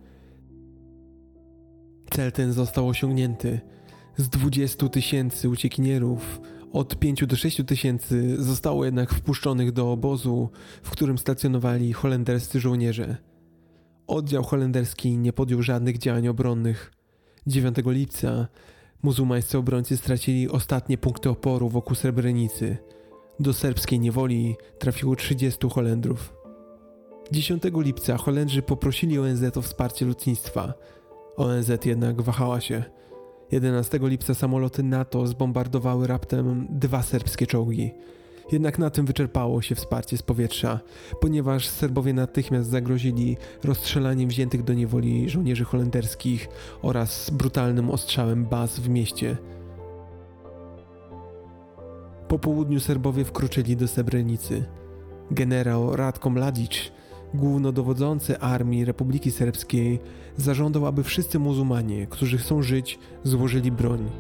Speaker 1: Cel ten został osiągnięty. Z 20 tysięcy uciekinierów od 5 do 6 tysięcy zostało jednak wpuszczonych do obozu, w którym stacjonowali holenderscy żołnierze. Oddział holenderski nie podjął żadnych działań obronnych. 9 lipca muzułmańscy obrońcy stracili ostatnie punkty oporu wokół Srebrenicy. Do serbskiej niewoli trafiło 30 Holendrów. 10 lipca Holendrzy poprosili ONZ o wsparcie lotnictwa – ONZ jednak wahała się. 11 lipca samoloty NATO zbombardowały raptem dwa serbskie czołgi. Jednak na tym wyczerpało się wsparcie z powietrza, ponieważ Serbowie natychmiast zagrozili rozstrzelaniem wziętych do niewoli żołnierzy holenderskich oraz brutalnym ostrzałem baz w mieście. Po południu Serbowie wkroczyli do Srebrenicy. Generał Radko Mladic głównodowodzący armii Republiki Serbskiej zażądał, aby wszyscy muzułmanie, którzy chcą żyć, złożyli broń.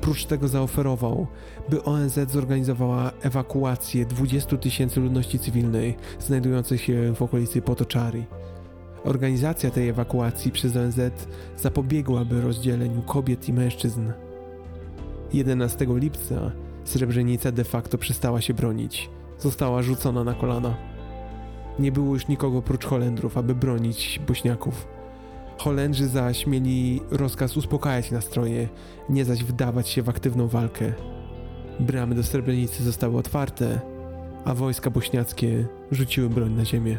Speaker 1: Prócz tego zaoferował, by ONZ zorganizowała ewakuację 20 tysięcy ludności cywilnej znajdującej się w okolicy Potoczari. Organizacja tej ewakuacji przez ONZ zapobiegłaby rozdzieleniu kobiet i mężczyzn. 11 lipca Srebrenica de facto przestała się bronić. Została rzucona na kolana. Nie było już nikogo prócz Holendrów, aby bronić Bośniaków. Holendrzy zaś mieli rozkaz uspokajać nastroje, nie zaś wdawać się w aktywną walkę. Bramy do Srebrenicy zostały otwarte, a wojska bośniackie rzuciły broń na ziemię.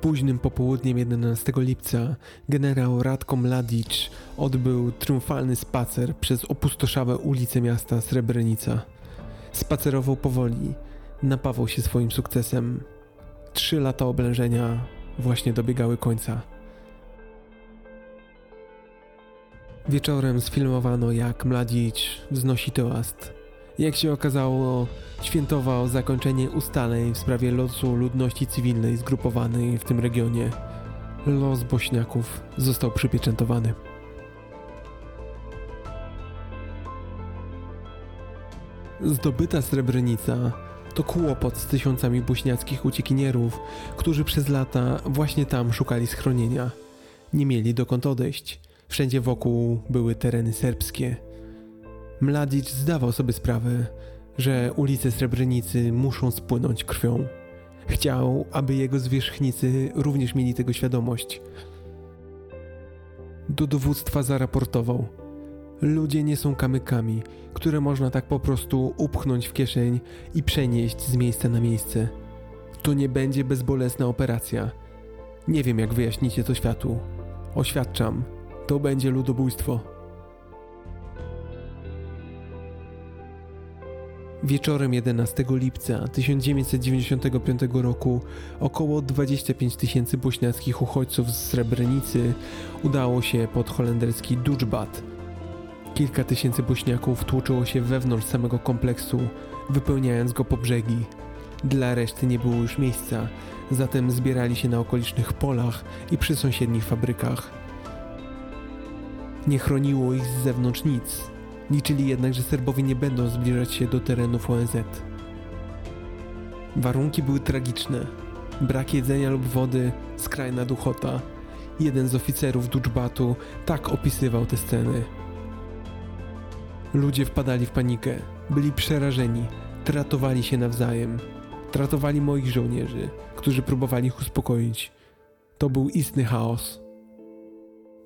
Speaker 1: Późnym popołudniem 11 lipca generał Radko Mladic odbył triumfalny spacer przez opustoszałe ulice miasta Srebrenica. Spacerował powoli, napawał się swoim sukcesem. Trzy lata oblężenia właśnie dobiegały końca. Wieczorem sfilmowano, jak Mladzic wznosi toast. Jak się okazało, świętował zakończenie ustaleń w sprawie losu ludności cywilnej zgrupowanej w tym regionie. Los Bośniaków został przypieczętowany. Zdobyta Srebrenica to kłopot z tysiącami bośniackich uciekinierów, którzy przez lata właśnie tam szukali schronienia. Nie mieli dokąd odejść. Wszędzie wokół były tereny serbskie. Mladic zdawał sobie sprawę, że ulice Srebrenicy muszą spłynąć krwią. Chciał, aby jego zwierzchnicy również mieli tego świadomość. Do dowództwa zaraportował – Ludzie nie są kamykami, które można tak po prostu upchnąć w kieszeń i przenieść z miejsca na miejsce. To nie będzie bezbolesna operacja. Nie wiem, jak wyjaśnicie to światu. Oświadczam, to będzie ludobójstwo. Wieczorem 11 lipca 1995 roku około 25 tysięcy bośniackich uchodźców z Srebrenicy udało się pod holenderski Dutchbat – Kilka tysięcy bośniaków tłoczyło się wewnątrz samego kompleksu, wypełniając go po brzegi. Dla reszty nie było już miejsca, zatem zbierali się na okolicznych polach i przy sąsiednich fabrykach. Nie chroniło ich z zewnątrz nic. Liczyli jednak, że Serbowie nie będą zbliżać się do terenów ONZ. Warunki były tragiczne. Brak jedzenia lub wody, skrajna duchota. Jeden z oficerów Dżbatu tak opisywał te sceny. Ludzie wpadali w panikę, byli przerażeni, tratowali się nawzajem. Tratowali moich żołnierzy, którzy próbowali ich uspokoić. To był istny chaos.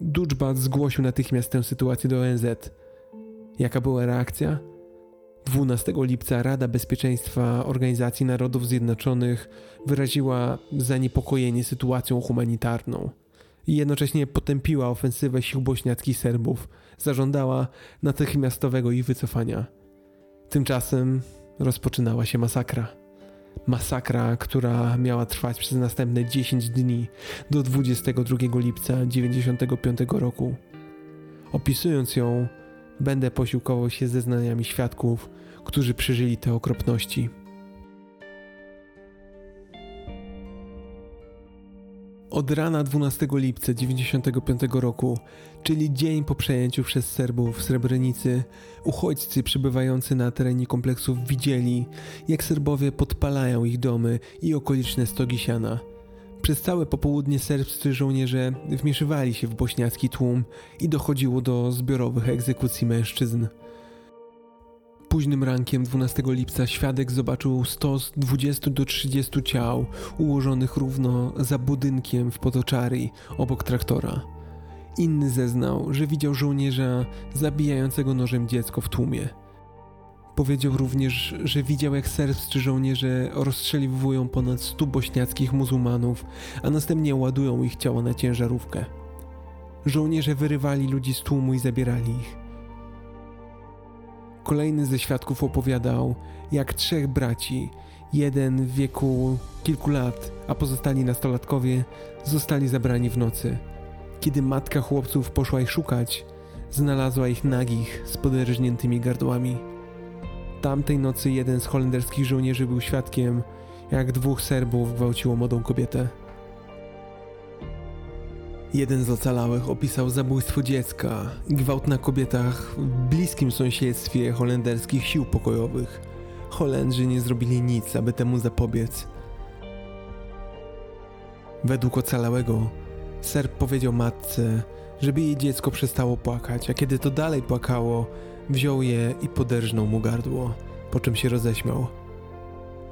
Speaker 1: Dżbat zgłosił natychmiast tę sytuację do ONZ. Jaka była reakcja? 12 lipca Rada Bezpieczeństwa Organizacji Narodów Zjednoczonych wyraziła zaniepokojenie sytuacją humanitarną i jednocześnie potępiła ofensywę sił bośniackich Serbów, zażądała natychmiastowego ich wycofania. Tymczasem rozpoczynała się masakra. Masakra, która miała trwać przez następne 10 dni do 22 lipca 1995 roku. Opisując ją, będę posiłkował się zeznaniami świadków, którzy przeżyli te okropności. Od rana 12 lipca 1995 roku, czyli dzień po przejęciu przez Serbów Srebrenicy, uchodźcy przybywający na terenie kompleksów widzieli, jak Serbowie podpalają ich domy i okoliczne stogi siana. Przez całe popołudnie serbscy żołnierze wmieszywali się w bośniacki tłum i dochodziło do zbiorowych egzekucji mężczyzn. Późnym rankiem 12 lipca świadek zobaczył stos 20 do 30 ciał ułożonych równo za budynkiem w Potoczari obok traktora. Inny zeznał, że widział żołnierza zabijającego nożem dziecko w tłumie. Powiedział również, że widział jak serbscy żołnierze rozstrzeliwują ponad 100 bośniackich muzułmanów, a następnie ładują ich ciała na ciężarówkę. Żołnierze wyrywali ludzi z tłumu i zabierali ich. Kolejny ze świadków opowiadał, jak trzech braci, jeden w wieku kilku lat, a pozostali nastolatkowie, zostali zabrani w nocy. Kiedy matka chłopców poszła ich szukać, znalazła ich nagich z poderżniętymi gardłami. Tamtej nocy jeden z holenderskich żołnierzy był świadkiem, jak dwóch Serbów gwałciło młodą kobietę. Jeden z ocalałych opisał zabójstwo dziecka gwałt na kobietach w bliskim sąsiedztwie holenderskich sił pokojowych. Holendrzy nie zrobili nic, aby temu zapobiec. Według ocalałego, Serb powiedział matce, żeby jej dziecko przestało płakać, a kiedy to dalej płakało, wziął je i poderżnął mu gardło, po czym się roześmiał.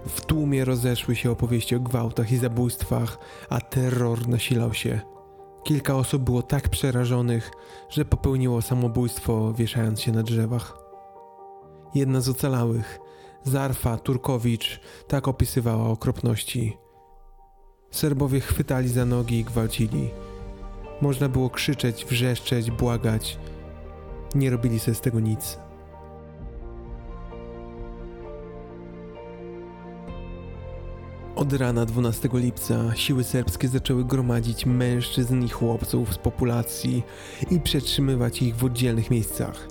Speaker 1: W tłumie rozeszły się opowieści o gwałtach i zabójstwach, a terror nasilał się. Kilka osób było tak przerażonych, że popełniło samobójstwo, wieszając się na drzewach. Jedna z ocalałych, Zarfa Turkowicz, tak opisywała okropności. Serbowie chwytali za nogi i gwałcili. Można było krzyczeć, wrzeszczeć, błagać. Nie robili sobie z tego nic. Od rana 12 lipca siły serbskie zaczęły gromadzić mężczyzn i chłopców z populacji i przetrzymywać ich w oddzielnych miejscach.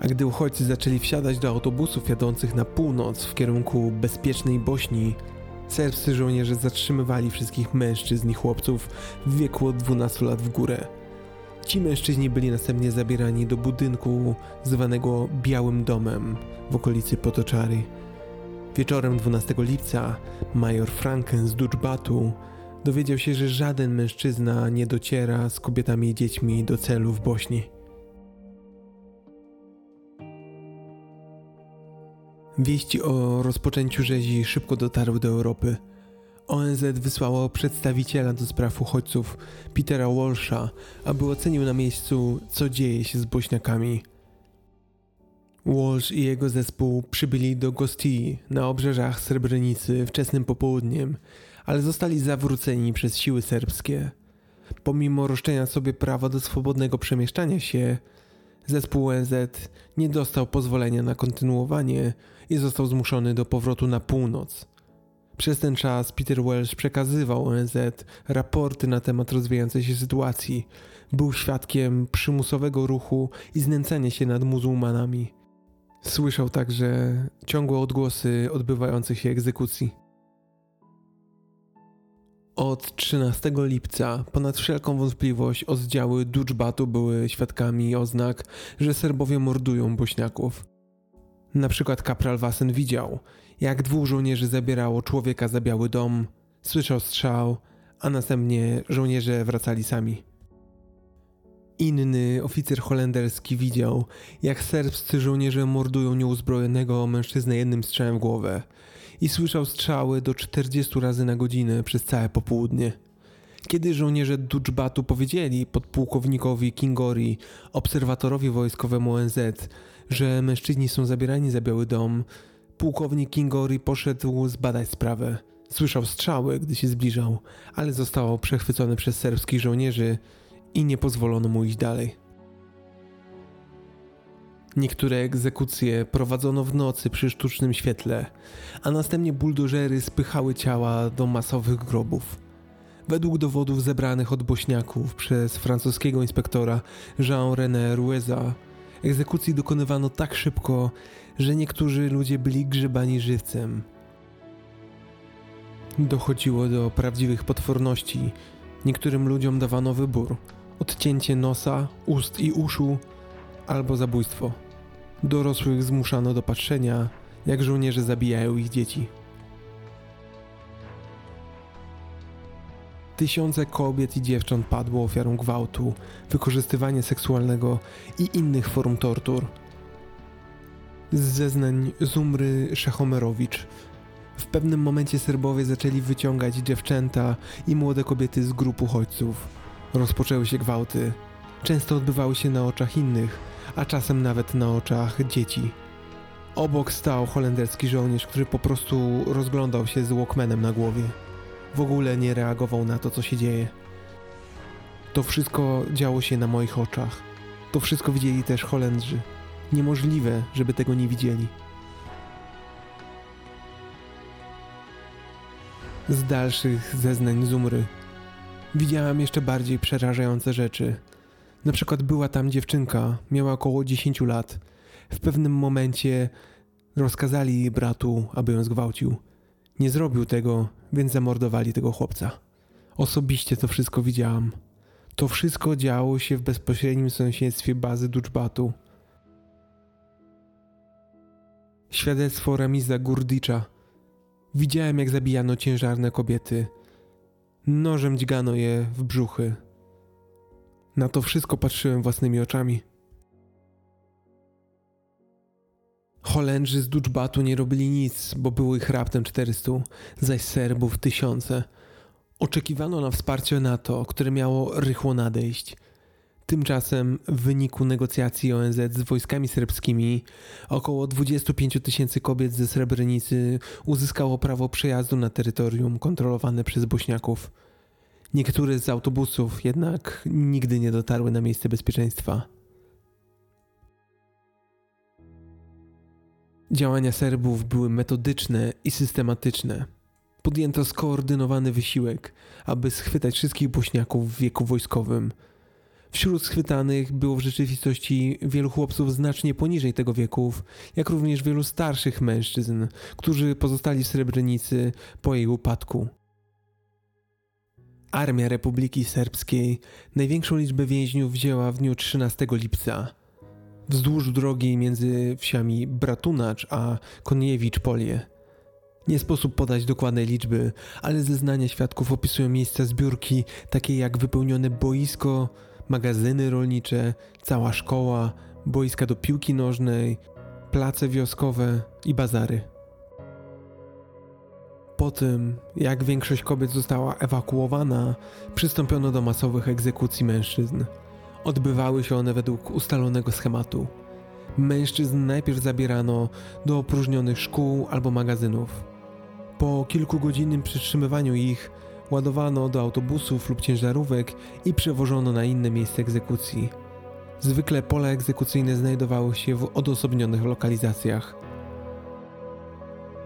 Speaker 1: A gdy uchodźcy zaczęli wsiadać do autobusów jadących na północ w kierunku bezpiecznej Bośni, serbscy żołnierze zatrzymywali wszystkich mężczyzn i chłopców w wieku od 12 lat w górę. Ci mężczyźni byli następnie zabierani do budynku zwanego Białym Domem w okolicy Potoczary. Wieczorem 12 lipca major Franken z Dżbatu dowiedział się, że żaden mężczyzna nie dociera z kobietami i dziećmi do celu w Bośni. Wieści o rozpoczęciu rzezi szybko dotarły do Europy. ONZ wysłało przedstawiciela do spraw uchodźców, Petera Walsha, aby ocenił na miejscu, co dzieje się z Bośniakami. Walsh i jego zespół przybyli do Gostii na obrzeżach Srebrenicy wczesnym popołudniem, ale zostali zawróceni przez siły serbskie. Pomimo roszczenia sobie prawa do swobodnego przemieszczania się, zespół ONZ nie dostał pozwolenia na kontynuowanie i został zmuszony do powrotu na północ. Przez ten czas Peter Welsh przekazywał ONZ raporty na temat rozwijającej się sytuacji. Był świadkiem przymusowego ruchu i znęcania się nad muzułmanami. Słyszał także ciągłe odgłosy odbywających się egzekucji. Od 13 lipca ponad wszelką wątpliwość oddziały Dżbatu były świadkami oznak, że Serbowie mordują Bośniaków. Na przykład kapral Wasen widział, jak dwóch żołnierzy zabierało człowieka za Biały Dom, słyszał strzał, a następnie żołnierze wracali sami. Inny oficer holenderski widział, jak serbscy żołnierze mordują nieuzbrojonego mężczyznę jednym strzałem w głowę i słyszał strzały do 40 razy na godzinę przez całe popołudnie. Kiedy żołnierze Dżbatu powiedzieli podpułkownikowi Kingori, obserwatorowi wojskowemu ONZ, że mężczyźni są zabierani za Biały Dom, pułkownik Kingori poszedł zbadać sprawę. Słyszał strzały, gdy się zbliżał, ale został przechwycony przez serbskich żołnierzy i nie pozwolono mu iść dalej. Niektóre egzekucje prowadzono w nocy przy sztucznym świetle, a następnie buldożery spychały ciała do masowych grobów. Według dowodów zebranych od Bośniaków przez francuskiego inspektora Jean-René Rueza, egzekucji dokonywano tak szybko, że niektórzy ludzie byli grzebani żywcem. Dochodziło do prawdziwych potworności. Niektórym ludziom dawano wybór: odcięcie nosa, ust i uszu albo zabójstwo. Dorosłych zmuszano do patrzenia, jak żołnierze zabijają ich dzieci. Tysiące kobiet i dziewcząt padło ofiarą gwałtu, wykorzystywania seksualnego i innych form tortur. Z zeznań Zumry Szachomerowicz w pewnym momencie Serbowie zaczęli wyciągać dziewczęta i młode kobiety z grup uchodźców. Rozpoczęły się gwałty. Często odbywały się na oczach innych, a czasem nawet na oczach dzieci. Obok stał holenderski żołnierz, który po prostu rozglądał się z Walkmanem na głowie. W ogóle nie reagował na to, co się dzieje. To wszystko działo się na moich oczach. To wszystko widzieli też Holendrzy. Niemożliwe, żeby tego nie widzieli. Z dalszych zeznań Zumry widziałam jeszcze bardziej przerażające rzeczy. Na przykład była tam dziewczynka, miała około 10 lat. W pewnym momencie rozkazali jej bratu, aby ją zgwałcił. Nie zrobił tego, więc zamordowali tego chłopca. Osobiście to wszystko widziałam. To wszystko działo się w bezpośrednim sąsiedztwie bazy Duczbatu. Świadectwo Ramiza Gurdicza. Widziałem, jak zabijano ciężarne kobiety. Nożem dźgano je w brzuchy. Na to wszystko patrzyłem własnymi oczami. Holendrzy z Duczbatu nie robili nic, bo było ich raptem 400, zaś Serbów tysiące. Oczekiwano na wsparcie NATO, które miało rychło nadejść. Tymczasem w wyniku negocjacji ONZ z wojskami serbskimi około 25 tysięcy kobiet ze Srebrenicy uzyskało prawo przejazdu na terytorium kontrolowane przez Bośniaków. Niektóre z autobusów jednak nigdy nie dotarły na miejsce bezpieczeństwa. Działania Serbów były metodyczne i systematyczne. Podjęto skoordynowany wysiłek, aby schwytać wszystkich bośniaków w wieku wojskowym. Wśród schwytanych było w rzeczywistości wielu chłopców znacznie poniżej tego wieków, jak również wielu starszych mężczyzn, którzy pozostali w Srebrenicy po jej upadku. Armia Republiki Serbskiej największą liczbę więźniów wzięła w dniu 13 lipca. Wzdłuż drogi między wsiami Bratunacz a Koniewicz Polie. Nie sposób podać dokładnej liczby, ale zeznania świadków opisują miejsca zbiórki, takie jak wypełnione boisko, magazyny rolnicze, cała szkoła, boiska do piłki nożnej, place wioskowe i bazary. Po tym, jak większość kobiet została ewakuowana, przystąpiono do masowych egzekucji mężczyzn. Odbywały się one według ustalonego schematu. Mężczyzn najpierw zabierano do opróżnionych szkół albo magazynów. Po kilkugodzinnym przytrzymywaniu ich ładowano do autobusów lub ciężarówek i przewożono na inne miejsce egzekucji. Zwykle pola egzekucyjne znajdowały się w odosobnionych lokalizacjach.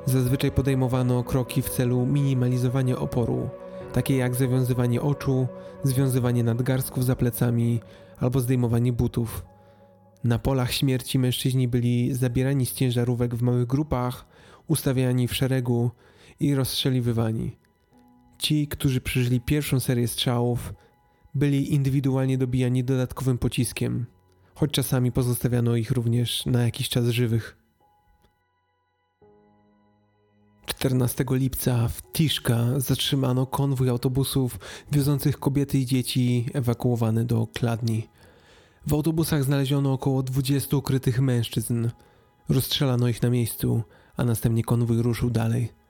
Speaker 1: Zazwyczaj podejmowano kroki w celu minimalizowania oporu, takie jak zawiązywanie oczu, związywanie nadgarstków za plecami albo zdejmowanie butów. Na polach śmierci mężczyźni byli zabierani z ciężarówek w małych grupach, ustawiani w szeregu i rozstrzeliwywani. Ci, którzy przeżyli pierwszą serię strzałów, byli indywidualnie dobijani dodatkowym pociskiem, choć czasami pozostawiano ich również na jakiś czas żywych. 14 lipca w Tiszka zatrzymano konwój autobusów wiozących kobiety i dzieci ewakuowane do Kladni. W autobusach znaleziono około 20 ukrytych mężczyzn. Rozstrzelano ich na miejscu, a następnie konwój ruszył dalej.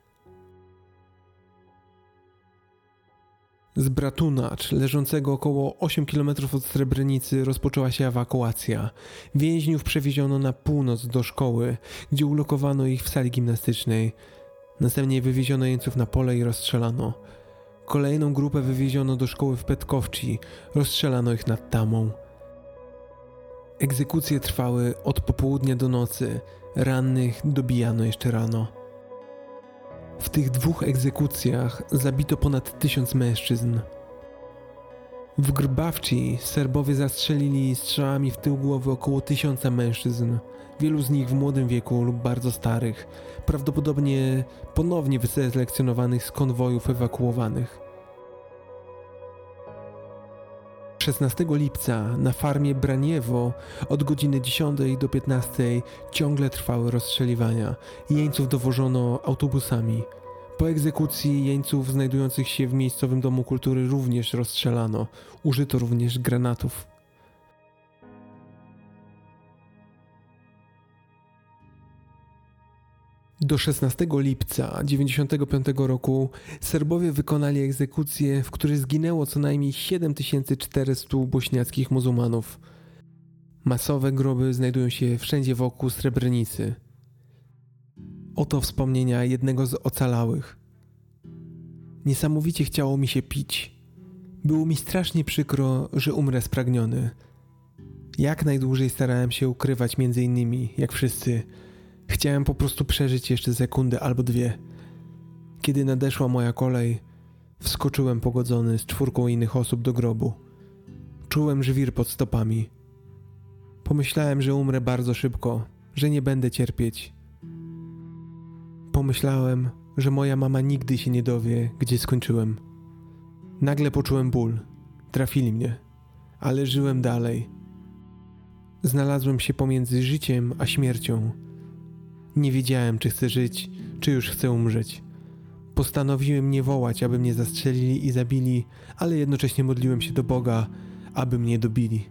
Speaker 1: Z Bratunacz, leżącego około 8 km od Srebrenicy, rozpoczęła się ewakuacja. Więźniów przewieziono na północ do szkoły, gdzie ulokowano ich w sali gimnastycznej. Następnie wywieziono jeńców na pole i rozstrzelano. Kolejną grupę wywieziono do szkoły w Petkowci, rozstrzelano ich nad Tamą. Egzekucje trwały od popołudnia do nocy, rannych dobijano jeszcze rano. Tych dwóch egzekucjach zabito ponad tysiąc mężczyzn. W Grbawci Serbowie zastrzelili strzałami w tył głowy około tysiąca mężczyzn, wielu z nich w młodym wieku lub bardzo starych, prawdopodobnie ponownie wyselekcjonowanych z konwojów ewakuowanych. 16 lipca na farmie Braniewo od godziny 10 do 15 ciągle trwały rozstrzeliwania. Jeńców dowożono autobusami. Po egzekucji jeńców znajdujących się w miejscowym domu kultury również rozstrzelano. Użyto również granatów. Do 16 lipca 1995 roku Serbowie wykonali egzekucję, w której zginęło co najmniej 7400 bośniackich muzułmanów. Masowe groby znajdują się wszędzie wokół Srebrenicy. Oto wspomnienia jednego z ocalałych. Niesamowicie chciało mi się pić. Było mi strasznie przykro, że umrę spragniony. Jak najdłużej starałem się ukrywać między innymi, jak wszyscy, Chciałem po prostu przeżyć jeszcze sekundę albo dwie. Kiedy nadeszła moja kolej, wskoczyłem pogodzony z czwórką innych osób do grobu. Czułem żwir pod stopami. Pomyślałem, że umrę bardzo szybko, że nie będę cierpieć. Pomyślałem, że moja mama nigdy się nie dowie, gdzie skończyłem. Nagle poczułem ból. Trafili mnie, ale żyłem dalej. Znalazłem się pomiędzy życiem a śmiercią nie wiedziałem, czy chcę żyć, czy już chcę umrzeć. Postanowiłem nie wołać, aby mnie zastrzelili i zabili, ale jednocześnie modliłem się do Boga, aby mnie dobili.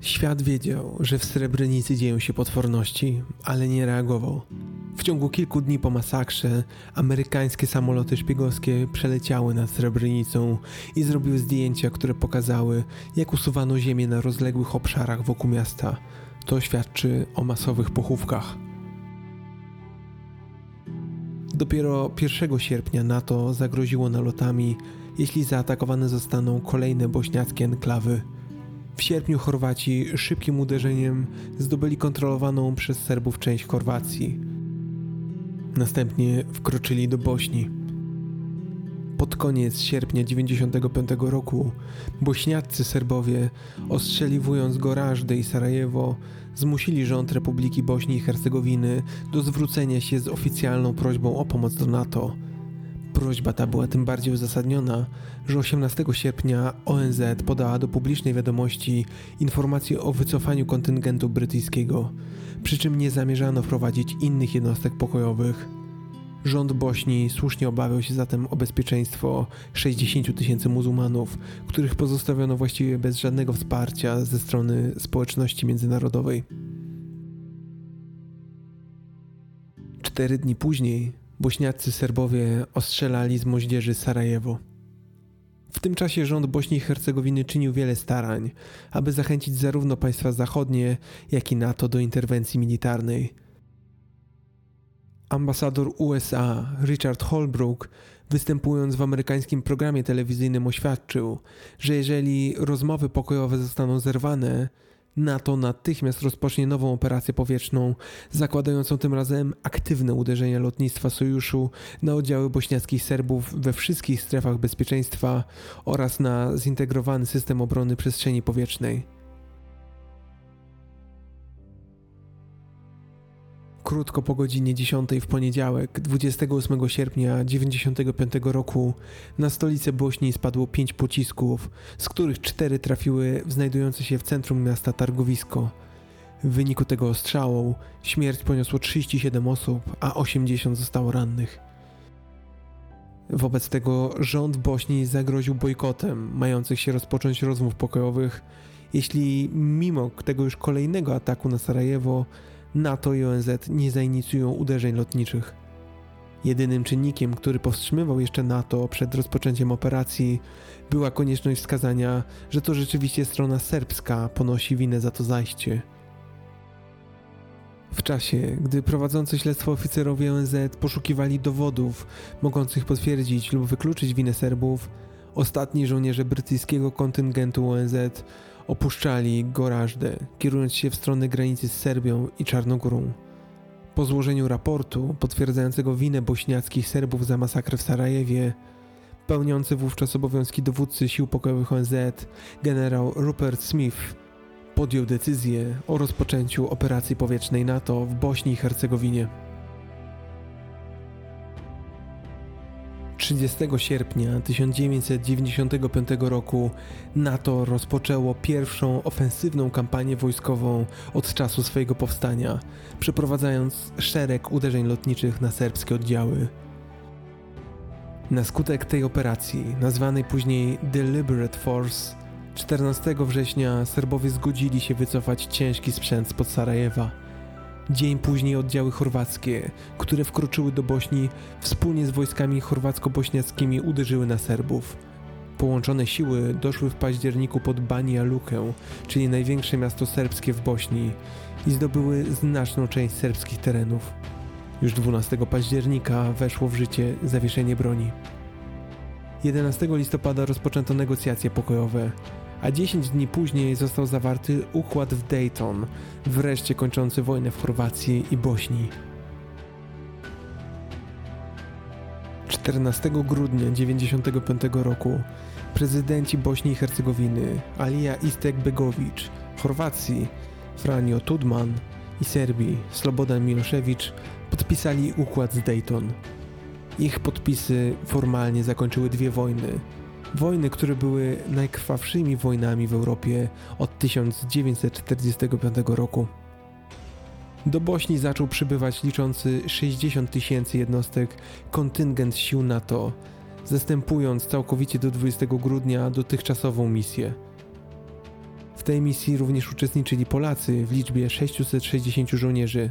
Speaker 1: Świat wiedział, że w Srebrenicy dzieją się potworności, ale nie reagował. W ciągu kilku dni po masakrze amerykańskie samoloty szpiegowskie przeleciały nad Srebrenicą i zrobiły zdjęcia, które pokazały, jak usuwano ziemię na rozległych obszarach wokół miasta. To świadczy o masowych pochówkach. Dopiero 1 sierpnia NATO zagroziło nalotami, jeśli zaatakowane zostaną kolejne bośniackie enklawy. W sierpniu Chorwaci szybkim uderzeniem zdobyli kontrolowaną przez Serbów część Chorwacji. Następnie wkroczyli do Bośni. Pod koniec sierpnia 95 roku bośniaccy Serbowie, ostrzeliwując Gorażdę i Sarajewo, zmusili rząd Republiki Bośni i Hercegowiny do zwrócenia się z oficjalną prośbą o pomoc do NATO – Prośba ta była tym bardziej uzasadniona, że 18 sierpnia ONZ podała do publicznej wiadomości informację o wycofaniu kontyngentu brytyjskiego, przy czym nie zamierzano wprowadzić innych jednostek pokojowych. Rząd Bośni słusznie obawiał się zatem o bezpieczeństwo 60 tysięcy muzułmanów, których pozostawiono właściwie bez żadnego wsparcia ze strony społeczności międzynarodowej. Cztery dni później bośniacy Serbowie ostrzelali z moździerzy Sarajewo. W tym czasie rząd Bośni i Hercegowiny czynił wiele starań, aby zachęcić zarówno państwa zachodnie, jak i NATO do interwencji militarnej. Ambasador USA Richard Holbrooke, występując w amerykańskim programie telewizyjnym, oświadczył, że jeżeli rozmowy pokojowe zostaną zerwane, NATO natychmiast rozpocznie nową operację powietrzną, zakładającą tym razem aktywne uderzenia lotnictwa sojuszu na oddziały bośniackich Serbów we wszystkich strefach bezpieczeństwa oraz na zintegrowany system obrony przestrzeni powietrznej. Krótko po godzinie 10 w poniedziałek, 28 sierpnia 1995 roku, na stolicę Bośni spadło pięć pocisków, z których cztery trafiły w znajdujące się w centrum miasta targowisko. W wyniku tego ostrzału śmierć poniosło 37 osób, a 80 zostało rannych. Wobec tego rząd Bośni zagroził bojkotem mających się rozpocząć rozmów pokojowych, jeśli mimo tego już kolejnego ataku na Sarajewo NATO i ONZ nie zainicjują uderzeń lotniczych. Jedynym czynnikiem, który powstrzymywał jeszcze NATO przed rozpoczęciem operacji, była konieczność wskazania, że to rzeczywiście strona serbska ponosi winę za to zajście. W czasie, gdy prowadzący śledztwo oficerowie ONZ poszukiwali dowodów mogących potwierdzić lub wykluczyć winę Serbów, ostatni żołnierze brytyjskiego kontyngentu ONZ opuszczali Gorażdę, kierując się w stronę granicy z Serbią i Czarnogórą. Po złożeniu raportu potwierdzającego winę bośniackich Serbów za masakrę w Sarajewie, pełniący wówczas obowiązki dowódcy sił pokojowych ONZ, generał Rupert Smith podjął decyzję o rozpoczęciu operacji powietrznej NATO w Bośni i Hercegowinie. 30 sierpnia 1995 roku NATO rozpoczęło pierwszą ofensywną kampanię wojskową od czasu swojego powstania, przeprowadzając szereg uderzeń lotniczych na serbskie oddziały. Na skutek tej operacji, nazwanej później Deliberate Force, 14 września Serbowie zgodzili się wycofać ciężki sprzęt spod Sarajewa. Dzień później oddziały chorwackie, które wkroczyły do Bośni, wspólnie z wojskami chorwacko-bośniackimi uderzyły na Serbów. Połączone siły doszły w październiku pod Banja Lukę, czyli największe miasto serbskie w Bośni, i zdobyły znaczną część serbskich terenów. Już 12 października weszło w życie zawieszenie broni. 11 listopada rozpoczęto negocjacje pokojowe a 10 dni później został zawarty układ w Dayton, wreszcie kończący wojnę w Chorwacji i Bośni. 14 grudnia 1995 roku prezydenci Bośni i Hercegowiny Alija Istek-Begowicz, Chorwacji Franjo Tudman i Serbii Slobodan Milošević podpisali układ z Dayton. Ich podpisy formalnie zakończyły dwie wojny Wojny, które były najkrwawszymi wojnami w Europie od 1945 roku. Do Bośni zaczął przybywać liczący 60 tysięcy jednostek kontyngent sił NATO, zastępując całkowicie do 20 grudnia dotychczasową misję. W tej misji również uczestniczyli Polacy w liczbie 660 żołnierzy.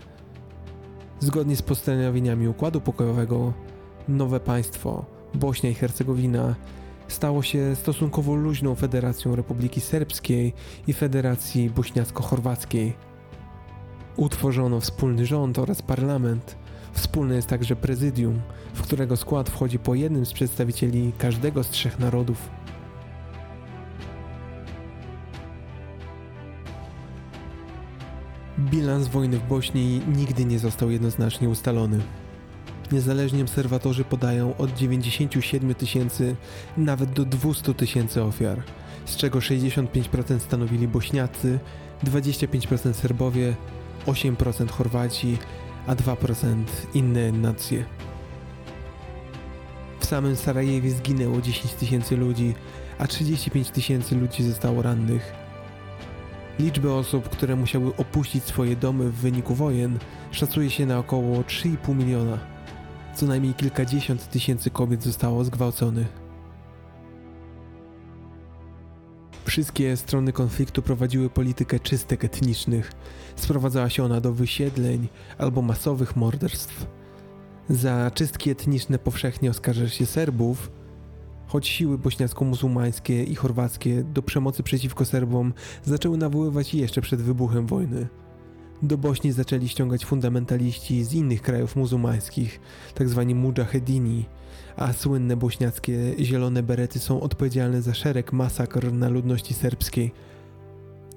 Speaker 1: Zgodnie z postanowieniami układu pokojowego, nowe państwo, Bośnia i Hercegowina, stało się stosunkowo luźną Federacją Republiki Serbskiej i Federacji Bośniacko-Chorwackiej. Utworzono wspólny rząd oraz parlament. Wspólne jest także prezydium, w którego skład wchodzi po jednym z przedstawicieli każdego z trzech narodów. Bilans wojny w Bośni nigdy nie został jednoznacznie ustalony. Niezależni obserwatorzy podają od 97 tysięcy nawet do 200 tysięcy ofiar, z czego 65% stanowili Bośniacy, 25% Serbowie, 8% Chorwaci, a 2% inne nacje. W samym Sarajewie zginęło 10 tysięcy ludzi, a 35 tysięcy ludzi zostało rannych. Liczbę osób, które musiały opuścić swoje domy w wyniku wojen, szacuje się na około 3,5 miliona. Co najmniej kilkadziesiąt tysięcy kobiet zostało zgwałconych. Wszystkie strony konfliktu prowadziły politykę czystek etnicznych. Sprowadzała się ona do wysiedleń albo masowych morderstw. Za czystki etniczne powszechnie oskarża się Serbów, choć siły bośniacko-muzułmańskie i chorwackie do przemocy przeciwko Serbom zaczęły nawoływać jeszcze przed wybuchem wojny. Do Bośni zaczęli ściągać fundamentaliści z innych krajów muzułmańskich, tzw. Tak mujahedini, a słynne bośniackie zielone berety są odpowiedzialne za szereg masakr na ludności serbskiej.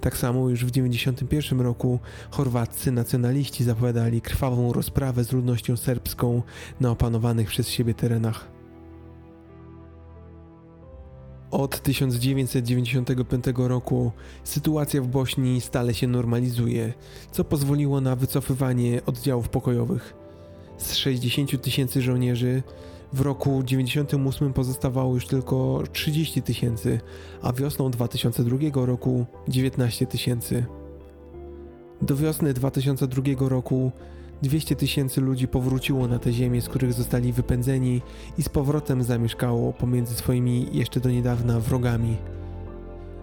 Speaker 1: Tak samo już w 1991 roku chorwaccy nacjonaliści zapowiadali krwawą rozprawę z ludnością serbską na opanowanych przez siebie terenach. Od 1995 roku sytuacja w Bośni stale się normalizuje, co pozwoliło na wycofywanie oddziałów pokojowych. Z 60 tysięcy żołnierzy w roku 98 pozostawało już tylko 30 tysięcy, a wiosną 2002 roku 19 tysięcy. Do wiosny 2002 roku 200 tysięcy ludzi powróciło na te ziemie, z których zostali wypędzeni i z powrotem zamieszkało pomiędzy swoimi jeszcze do niedawna wrogami.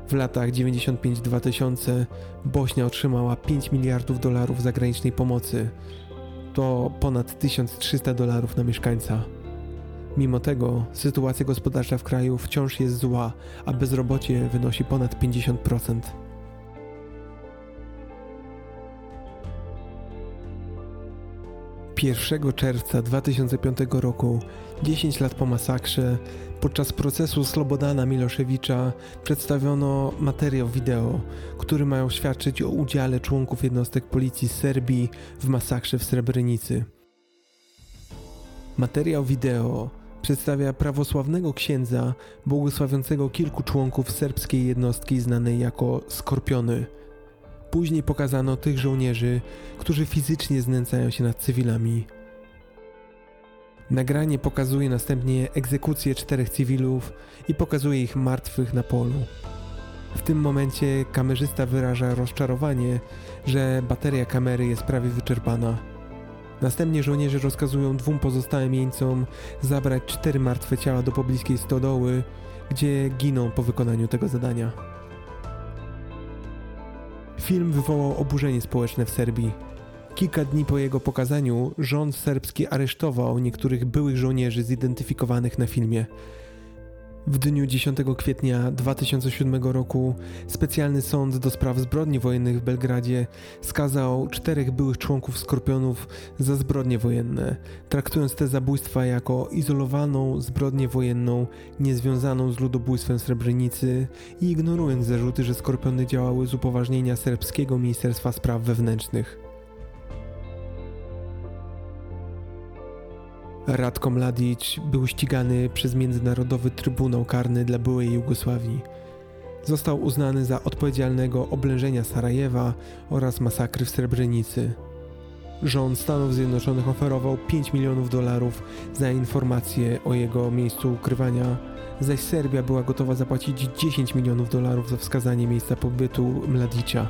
Speaker 1: W latach 95-2000 Bośnia otrzymała 5 miliardów dolarów zagranicznej pomocy. To ponad 1300 dolarów na mieszkańca. Mimo tego sytuacja gospodarcza w kraju wciąż jest zła, a bezrobocie wynosi ponad 50%. 1 czerwca 2005 roku, 10 lat po masakrze, podczas procesu Slobodana Miloszewicza przedstawiono materiał wideo, który mają świadczyć o udziale członków jednostek policji Serbii w masakrze w Srebrenicy. Materiał wideo przedstawia prawosławnego księdza błogosławiącego kilku członków serbskiej jednostki znanej jako Skorpiony – Później pokazano tych żołnierzy, którzy fizycznie znęcają się nad cywilami. Nagranie pokazuje następnie egzekucję czterech cywilów i pokazuje ich martwych na polu. W tym momencie kamerzysta wyraża rozczarowanie, że bateria kamery jest prawie wyczerpana. Następnie żołnierze rozkazują dwóm pozostałym jeńcom zabrać cztery martwe ciała do pobliskiej stodoły, gdzie giną po wykonaniu tego zadania. Film wywołał oburzenie społeczne w Serbii. Kilka dni po jego pokazaniu rząd serbski aresztował niektórych byłych żołnierzy zidentyfikowanych na filmie. W dniu 10 kwietnia 2007 roku specjalny sąd do spraw zbrodni wojennych w Belgradzie skazał czterech byłych członków Skorpionów za zbrodnie wojenne, traktując te zabójstwa jako izolowaną zbrodnię wojenną niezwiązaną z ludobójstwem Srebrenicy i ignorując zarzuty, że Skorpiony działały z upoważnienia serbskiego Ministerstwa Spraw Wewnętrznych. Radko Mladic był ścigany przez Międzynarodowy Trybunał Karny dla byłej Jugosławii. Został uznany za odpowiedzialnego oblężenia Sarajewa oraz masakry w Srebrenicy. Rząd Stanów Zjednoczonych oferował 5 milionów dolarów za informacje o jego miejscu ukrywania, zaś Serbia była gotowa zapłacić 10 milionów dolarów za wskazanie miejsca pobytu Mladicia.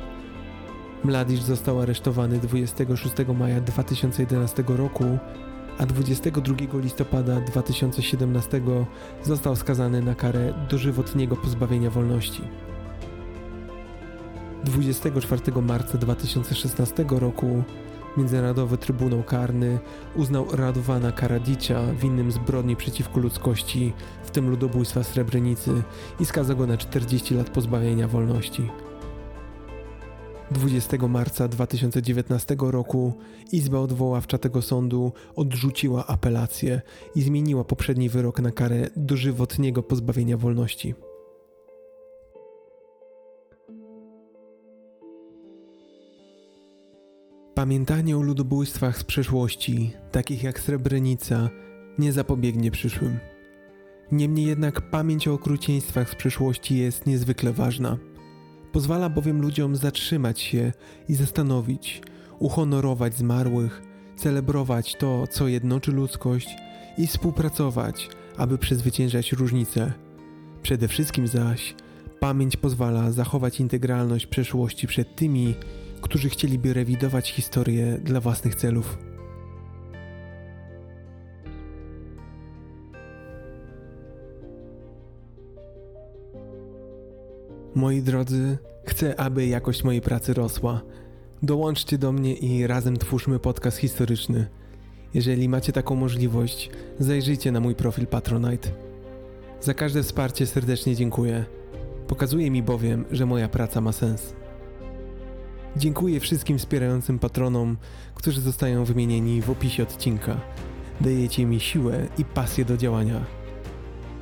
Speaker 1: Mladic został aresztowany 26 maja 2011 roku a 22 listopada 2017 został skazany na karę dożywotniego pozbawienia wolności. 24 marca 2016 roku Międzynarodowy Trybunał Karny uznał Radowana Karadicia winnym zbrodni przeciwko ludzkości, w tym ludobójstwa Srebrenicy i skazał go na 40 lat pozbawienia wolności. 20 marca 2019 roku Izba Odwoławcza tego sądu odrzuciła apelację i zmieniła poprzedni wyrok na karę dożywotniego pozbawienia wolności. Pamiętanie o ludobójstwach z przeszłości, takich jak Srebrenica, nie zapobiegnie przyszłym. Niemniej jednak pamięć o okrucieństwach z przeszłości jest niezwykle ważna – Pozwala bowiem ludziom zatrzymać się i zastanowić, uhonorować zmarłych, celebrować to, co jednoczy ludzkość i współpracować, aby przezwyciężać różnice. Przede wszystkim zaś pamięć pozwala zachować integralność przeszłości przed tymi, którzy chcieliby rewidować historię dla własnych celów. Moi drodzy, chcę, aby jakość mojej pracy rosła. Dołączcie do mnie i razem twórzmy podcast historyczny. Jeżeli macie taką możliwość, zajrzyjcie na mój profil Patronite. Za każde wsparcie serdecznie dziękuję. Pokazuje mi bowiem, że moja praca ma sens. Dziękuję wszystkim wspierającym patronom, którzy zostają wymienieni w opisie odcinka. Dajecie mi siłę i pasję do działania.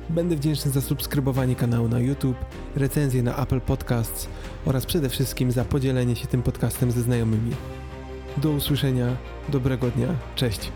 Speaker 1: Będę wdzięczny za subskrybowanie kanału na YouTube, recenzję na Apple Podcasts oraz przede wszystkim za podzielenie się tym podcastem ze znajomymi. Do usłyszenia, dobrego dnia, cześć.